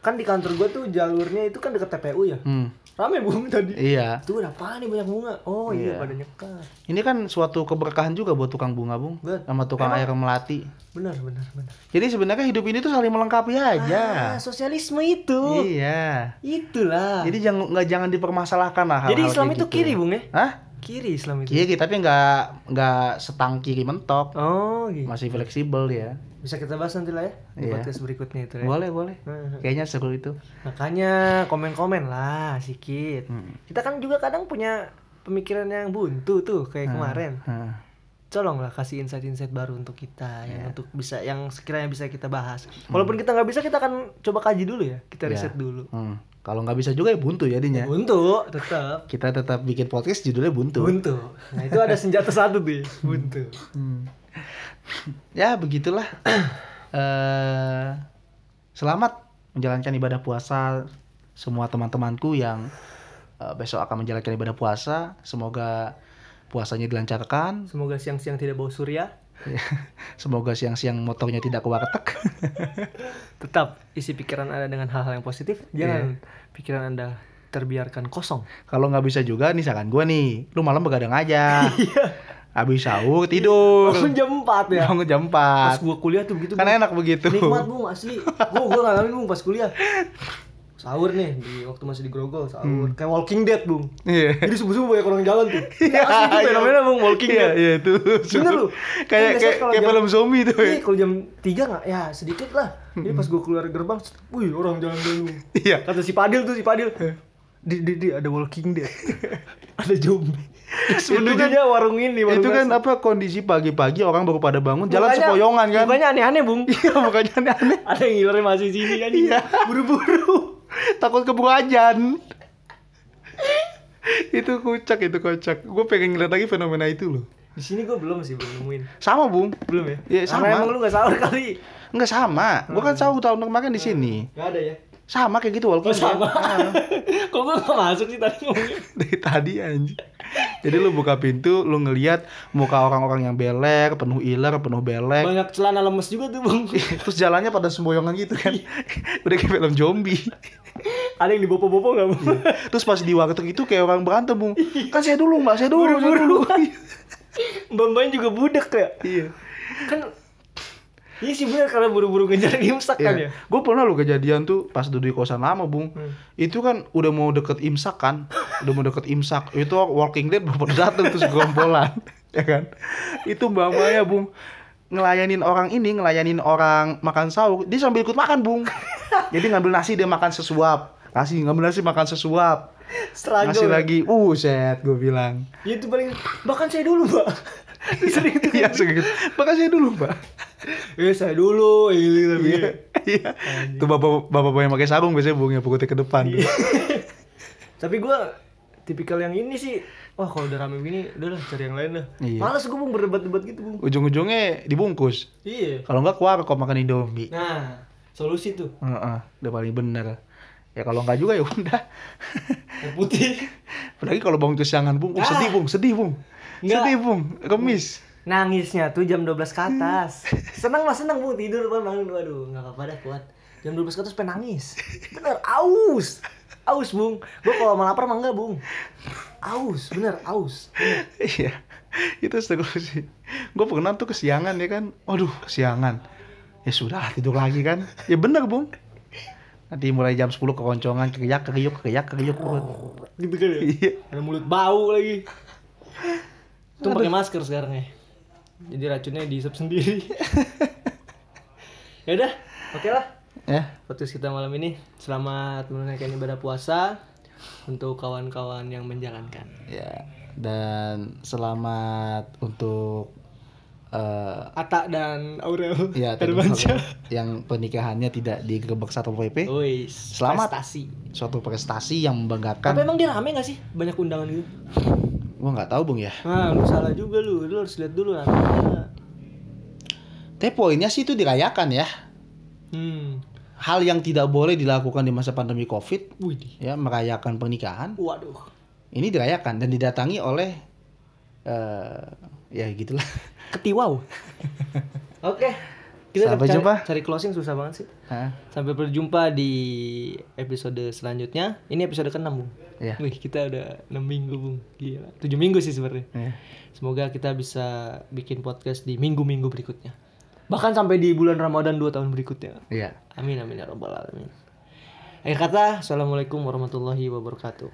S1: Kan di kantor gua tuh jalurnya itu kan deket TPU ya.
S2: Hmm.
S1: Rame bung tadi.
S2: Iya.
S1: Tuh apa nih banyak bunga? Oh iya,
S2: Iya.
S1: pada nyekat.
S2: Ini kan suatu keberkahan juga buat tukang bunga, Bung.
S1: Bet.
S2: Sama tukang air melati.
S1: Benar benar benar.
S2: Jadi sebenarnya hidup ini tuh saling melengkapi aja.
S1: Ah, sosialisme itu.
S2: Iya.
S1: Itulah.
S2: Jadi jangan nggak jangan dipermasalahkan lah
S1: Jadi Islam itu
S2: gitu.
S1: kiri bung ya?
S2: Hah?
S1: Kiri Islam itu.
S2: Kiri tapi nggak nggak setang kiri mentok.
S1: Oh gitu.
S2: Masih fleksibel ya.
S1: Bisa kita bahas nanti lah ya di
S2: Iya.
S1: podcast berikutnya itu ya.
S2: Boleh boleh. Kayaknya seru itu.
S1: Makanya komen-komen lah sedikit.
S2: Hmm.
S1: Kita kan juga kadang punya pemikiran yang buntu tuh kayak kemarin.
S2: Hah.
S1: Tolonglah kasih insight-insight baru untuk kita yang untuk bisa yang sekiranya bisa kita bahas. Walaupun kita nggak bisa kita akan coba kaji dulu ya. Kita
S2: Ya.
S1: riset dulu.
S2: Hmm. Kalau nggak bisa juga ya buntu jadinya.
S1: Buntu tetap.
S2: Kita tetap bikin podcast judulnya buntu.
S1: Buntu. Nah, itu ada senjata satu tuh. Buntu.
S2: Hmm. ya begitulah. <clears throat> eh selamat menjalankan ibadah puasa semua teman-temanku yang eh, besok akan menjalankan ibadah puasa. Semoga puasanya dilancarkan.
S1: Semoga siang-siang tidak bau surya. <laughs>
S2: Semoga siang-siang motornya tidak kewartek. <laughs>
S1: Tetap isi pikiran Anda dengan hal-hal yang positif. Jangan pikiran Anda terbiarkan kosong.
S2: Kalau nggak bisa juga nih saran gue nih, lu malam begadang aja. <laughs> Habis sahur tidur.
S1: Bangun jam 4 ya.
S2: Bangun jam
S1: Pas
S2: 4.
S1: gua kuliah tuh begitu.
S2: Kan
S1: Bung.
S2: enak begitu.
S1: Nikmat bung asli. Gua gua ngalamin bung pas kuliah. Sahur nih di waktu masih di Grogol sahur. Kayak Walking Dead bung.
S2: Iya.
S1: Jadi subuh subuh banyak orang jalan tuh. <laughs> Iya asli itu fenomena bung Walking
S2: Iya,
S1: Dead.
S2: iya itu.
S1: Bener lu.
S2: Kayak
S1: Kan
S2: kayak kayak film zombie tuh.
S1: Iya kalau jam 3 nggak ya sedikit lah. Jadi pas gua keluar gerbang, wih orang jalan dulu.
S2: Iya.
S1: Kata si Padil tuh si Padil. Di di di ada Walking Dead. <laughs> ada zombie. Sebenarnya warung ini warung
S2: Itu kan
S1: nasi.
S2: apa kondisi pagi-pagi orang baru pada bangun jalan
S1: Mukanya-
S2: sepoyongan kan.
S1: Mukanya aneh-aneh bung.
S2: Iya, makanya aneh. <laughs>
S1: ada yang ngiler masih sini kan.
S2: Iya.
S1: Buru-buru.
S2: Takut keburu ajan. itu kocak itu kocak. Gue pengen ngeliat lagi fenomena itu loh.
S1: Di sini gue belum sih belum nemuin.
S2: Sama bung.
S1: Belum ya?
S2: Iya, sama.
S1: emang lu gak salah kali.
S2: Enggak sama. Gue kan tahu tahun kemarin di sini.
S1: Gak ada ya?
S2: Sama kayak gitu walaupun
S1: Oh sama.
S2: Ah, <laughs>
S1: Kok gue gak masuk sih tadi ngomongnya? <laughs>
S2: dari tadi anjing. Jadi lu buka pintu, lu ngelihat muka orang-orang yang beler, penuh iler, penuh belek.
S1: Banyak celana lemes juga tuh bang. <laughs>
S2: Terus jalannya pada semboyongan gitu kan. Udah kayak film zombie.
S1: ada yang dibopo-bopo gak bang?
S2: Terus pas di warteg itu kayak orang berantem, Bung. Kan saya dulu, Mbak, saya dulu, saya dulu.
S1: Mbak-mbaknya juga budek ya?
S2: Iya.
S1: Kan Iya sih bener karena buru-buru ngejar imsak kan ya?
S2: Gue pernah lo kejadian tuh pas duduk di kosan lama, Bung.
S1: Hmm.
S2: Itu kan udah mau deket imsak kan. Udah mau deket imsak. Itu Walking Dead baru dateng terus gerombolan. <laughs> ya kan? Itu Mbak Maya, Bung. Ngelayanin orang ini, ngelayanin orang makan sahur. Dia sambil ikut makan, Bung. Jadi ngambil nasi dia makan sesuap. Kasih ngambil nasi makan sesuap.
S1: Struggle
S2: Ngasih
S1: ya?
S2: lagi, uh set gue bilang.
S1: Ya itu paling Bahkan saya dulu mbak Sering tuh
S2: Iya segitu. Makasih dulu, Mbak. <laughs>
S1: Eh saya dulu ini tapi
S2: Iya. Iya. Tuh bapak bapak yang pakai sarung biasanya bung ya pukul ke depan. tuh.
S1: Tapi gue tipikal yang ini sih Wah kalau udah rame begini Udah lah cari yang lain lah
S2: Iya.
S1: Males gue bung berdebat-debat gitu bung
S2: Ujung-ujungnya dibungkus.
S1: Iya
S2: Kalau enggak keluar kok makan Indomie.
S1: Nah Solusi tuh
S2: Heeh, udah paling bener. Ya kalau enggak juga ya udah.
S1: Yang putih <laughs>
S2: Apalagi kalau bangun kesiangan bung,
S1: Ah.
S2: sedih bung, sedih bung,
S1: Enggak.
S2: sedih bung, remis.
S1: Nangisnya tuh jam 12 ke atas Seneng mas seneng bung Tidur bang bangun Waduh gak apa-apa dah kuat Jam 12 ke atas pengen nangis Bener aus Aus bung Gue kalau mau lapar mah enggak bung Aus bener aus.
S2: Iya, itu seru sih. Gue pernah tuh kesiangan ya kan, aduh kesiangan. Ya sudah tidur lagi kan, ya bener bung. Nanti mulai jam 10 keroncongan, keriak, keriuk, keriak, keriuk.
S1: Gitu kan ya
S2: Iya.
S1: Ada mulut bau lagi. Itu pakai masker sekarang ya. Jadi racunnya dihisap sendiri. <laughs> ya udah, oke lah.
S2: Ya,
S1: Podcast kita malam ini selamat menunaikan ibadah puasa untuk kawan-kawan yang menjalankan.
S2: ya. Dan selamat untuk eh
S1: Ata dan Aurel
S2: ya <laughs>
S1: Hermansyah.
S2: yang pernikahannya tidak digerebek satpol pp.
S1: Wih,
S2: Selamat.
S1: prestasi.
S2: Suatu prestasi yang membanggakan.
S1: Tapi emang dia rame gak sih? Banyak undangan gitu.
S2: Gua nggak tahu bung ya.
S1: Nah, lu salah juga lu. Lu harus lihat dulu nggak.
S2: Tapi poinnya sih itu dirayakan ya.
S1: Hmm.
S2: Hal yang tidak boleh dilakukan di masa pandemi covid,
S1: Wih.
S2: ya merayakan pernikahan.
S1: Waduh.
S2: Ini dirayakan dan didatangi oleh eh ya gitulah.
S1: Ketiwau. <laughs> Oke. Kita
S2: Sampai
S1: cari,
S2: jumpa.
S1: Cari closing susah banget sih.
S2: Hah?
S1: Sampai berjumpa di episode selanjutnya. Ini episode ke-6, Bung.
S2: Iya.
S1: Wih, kita udah 6 minggu, Bung. Gila. 7 minggu sih sebenarnya.
S2: Iya.
S1: Semoga kita bisa bikin podcast di minggu-minggu berikutnya. Bahkan sampai di bulan Ramadan 2 tahun berikutnya.
S2: Iya.
S1: Amin amin ya rabbal alamin. Akhir kata, Assalamualaikum warahmatullahi wabarakatuh.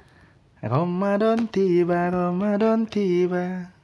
S2: Ramadan tiba, Ramadan tiba.